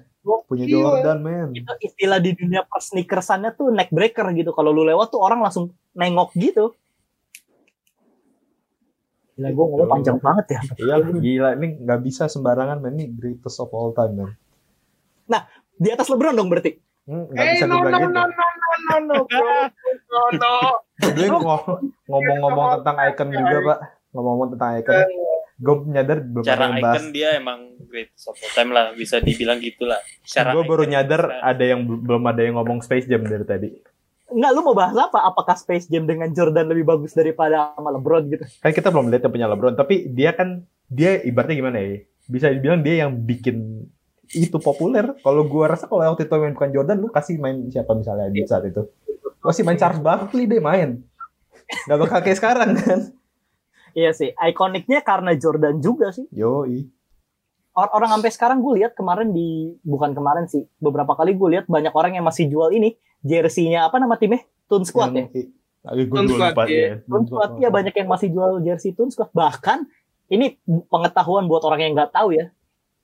D: Punya
G: gokil.
D: Jordan, men.
A: Itu istilah di dunia persneakersannya tuh neck breaker gitu. Kalau lu lewat tuh orang langsung nengok gitu. Gila, gue ngomong panjang banget ya.
D: Iya, gila ini nggak bisa sembarangan man. ini greatest of all time man.
A: Di atas LeBron dong berarti.
D: Hmm, Nggak
G: Eh,
D: bisa
G: no, no,
D: dibilang
G: no,
D: gitu.
G: no, no, no, no, bro. No, no.
D: Gue ngomong-ngomong tentang icon juga pak, ngomong-ngomong tentang icon, gue nyadar belum
C: Cara
D: yang bahas.
C: icon dia emang great of all time lah, bisa dibilang gitulah. Secara
D: Gue baru
C: icon
D: nyadar
C: bisa.
D: ada yang bel- belum ada yang ngomong Space Jam dari tadi.
A: Enggak, lu mau bahas apa? Apakah Space Jam dengan Jordan lebih bagus daripada sama LeBron gitu?
D: Kan kita belum lihat yang punya LeBron, tapi dia kan dia ibaratnya gimana ya? Bisa dibilang dia yang bikin itu populer. Kalau gue rasa kalau waktu itu main bukan Jordan, lu kasih main siapa misalnya di saat itu? Kasih main Charles Barkley deh main. Gak bakal kayak sekarang kan?
A: Iya sih, ikoniknya karena Jordan juga sih.
D: Yoi.
A: Or- orang sampai sekarang gue lihat kemarin di bukan kemarin sih, beberapa kali gue lihat banyak orang yang masih jual ini jersey-nya apa nama timnya? Toon Squad ya.
D: Yang- Aduh, gue
G: Toon
D: lupa
G: Squad,
D: ya.
G: iya.
A: Toon Squad ya banyak yang masih jual jersey Toon Squad. Bahkan ini pengetahuan buat orang yang nggak tahu ya.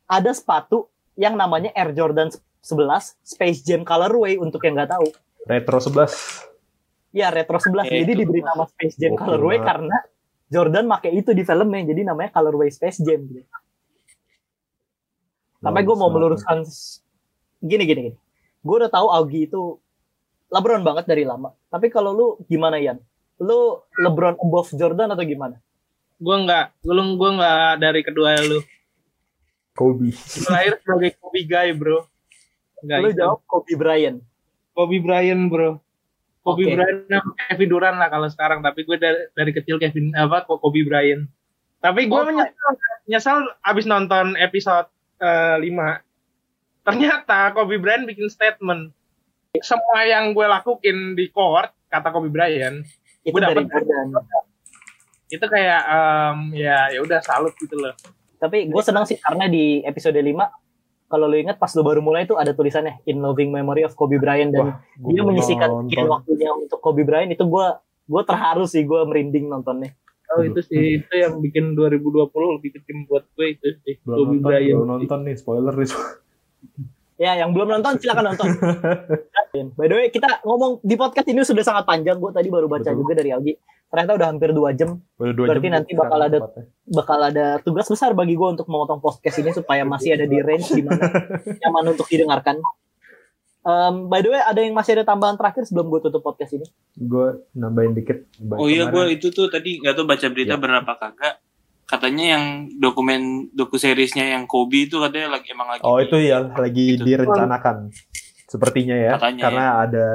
A: Ada sepatu yang namanya Air Jordan 11 Space Jam Colorway untuk yang nggak tahu.
D: Retro 11.
A: Ya retro 11.
C: Ya,
A: jadi
C: itu.
A: diberi nama Space Jam
D: Gokil
A: Colorway
D: banget.
A: karena Jordan make itu di filmnya. Jadi namanya Colorway Space Jam gitu. Sampai gue mau meluruskan gini gini gini. Gue udah tahu Augie itu LeBron banget dari lama. Tapi kalau lu gimana Yan? Lu LeBron above Jordan atau gimana?
G: Gue nggak, gue gue nggak dari kedua lu.
D: Kobe.
G: Gue lahir sebagai Kobe guy, bro. Nggak
A: lu
G: itu.
A: jawab Kobe Bryant.
G: Kobe Bryant, bro. Kobe
A: Oke.
G: Bryant sama Kevin Durant lah kalau sekarang. Tapi gue dari, dari kecil Kevin apa kok Kobe Bryant. Tapi gue
A: Oh,
G: menyesal, menyesal abis nonton episode eh, 5. Ternyata Kobe Bryant bikin statement. Semua yang gue lakuin di court, kata Kobe Bryant,
A: Itu Jordan.
G: itu kayak em, ya ya udah salut gitu loh.
A: Tapi gue senang sih karena di episode 5 kalau lu ingat pas lu baru mulai itu ada tulisannya In Loving Memory of Kobe Bryant dan
D: Gua
A: dia menyisikan sekian waktunya untuk Kobe Bryant itu gue gue terharu sih gue merinding nontonnya.
G: Oh itu sih itu yang bikin 2020 lebih kecil buat gue itu sih
D: Belum
G: Kobe
D: nonton,
G: Bryant.
D: belum nonton nih, spoiler nih. <laughs>
A: Ya yang belum nonton silakan nonton. <laughs> By the way kita ngomong di podcast ini sudah sangat panjang gue tadi baru baca
D: Betul.
A: juga dari Algi. Ternyata udah hampir dua jam.
D: Udah dua
A: Berarti
D: jam
A: nanti bakal ada-
D: tepatnya.
A: Bakal ada tugas besar bagi gue untuk memotong podcast ini supaya masih ada di range di mana nyaman untuk didengarkan. Um, by the way, ada yang masih ada tambahan terakhir sebelum gue tutup podcast ini?
D: Gue nambahin dikit.
C: Oh iya, gue itu tuh tadi nggak tahu baca berita
D: Ya.
C: berapa kagak. Katanya yang dokumen doku seriesnya yang Kobe itu katanya lagi emang lagi.
D: Oh
C: di-
D: itu ya lagi
C: Itu.
D: direncanakan. Sepertinya ya,
C: Katanya
D: karena ada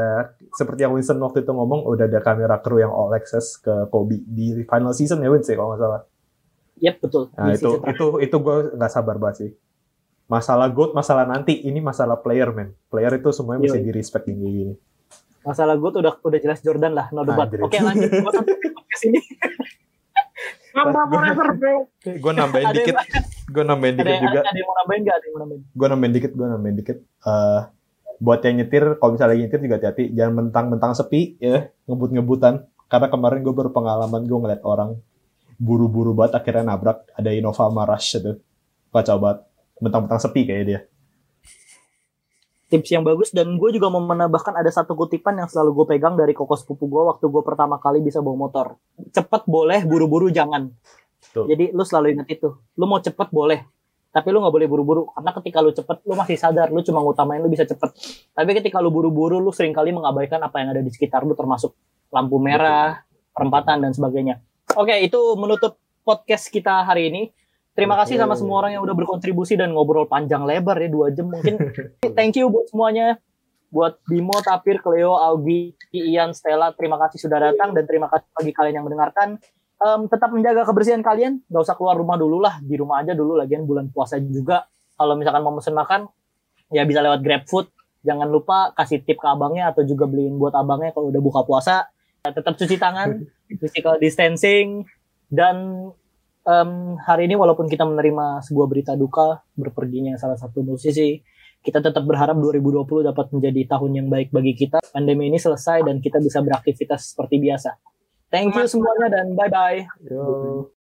D: seperti yang Winston waktu itu ngomong, udah ada kamera kru yang all access ke Kobe di final season ya Winston kalau nggak salah.
A: Yep, betul.
D: Nah
A: Di
D: itu itu itu gue nggak sabar banget sih. Masalah goat, masalah nanti, ini masalah player man. Player itu semuanya mesti
A: Yoi.
D: di respect yang kayak gini.
A: Masalah gue tuh udah udah jelas Jordan lah, no debat. Oke lanjut <laughs> Gua tutup podcast ini.
D: Gue nambahin dikit, gue nambahin dikit juga.
A: ada yang mau nambahin nggak? Ada yang mau nambahin?
D: gue nambahin dikit, gue nambahin dikit. Eh buat yang nyetir, kalau misalnya lagi nyetir juga hati-hati, jangan mentang-mentang sepi ya, ngebut-ngebutan. Karena kemarin gue berpengalaman gue ngeliat orang buru-buru banget akhirnya nabrak ada Innova sama Rush itu. Kacau banget. Mentang-mentang sepi kayak dia.
A: Tips yang bagus dan gue juga mau menambahkan ada satu kutipan yang selalu gue pegang dari koko sepupu gue waktu gue pertama kali bisa bawa motor. Cepet boleh, buru-buru jangan.
D: Tuh.
A: Jadi lu selalu ingat itu. Lu mau cepet boleh, tapi lu nggak boleh buru-buru karena ketika lu cepet lu masih sadar lu cuma ngutamain lu bisa cepet. Tapi ketika lu buru-buru lu sering kali mengabaikan apa yang ada di sekitar lu termasuk lampu merah, perempatan dan sebagainya. Oke, itu menutup podcast kita hari ini. Terima kasih sama semua orang yang udah berkontribusi dan ngobrol panjang lebar ya dua jam mungkin. <laughs> Thank you buat semuanya. Buat Bimo, Tapir, Cleo, Augie, Ian, Stella, terima kasih sudah datang dan terima kasih bagi kalian yang mendengarkan. Em, tetap menjaga kebersihan kalian, gak usah keluar rumah dulu lah, di rumah aja dulu lagian bulan puasa juga. Kalau misalkan mau pesen makan, ya bisa lewat GrabFood. Jangan lupa kasih tip ke abangnya atau juga beliin buat abangnya kalau udah buka puasa. Ya, tetap cuci tangan, <laughs> physical distancing, dan em, hari ini walaupun kita menerima sebuah berita duka berperginya salah satu musisi, kita tetap berharap 2020 dapat menjadi tahun yang baik bagi kita. Pandemi ini selesai dan kita bisa beraktivitas seperti biasa. Thank you semuanya dan bye-bye.
D: Yo.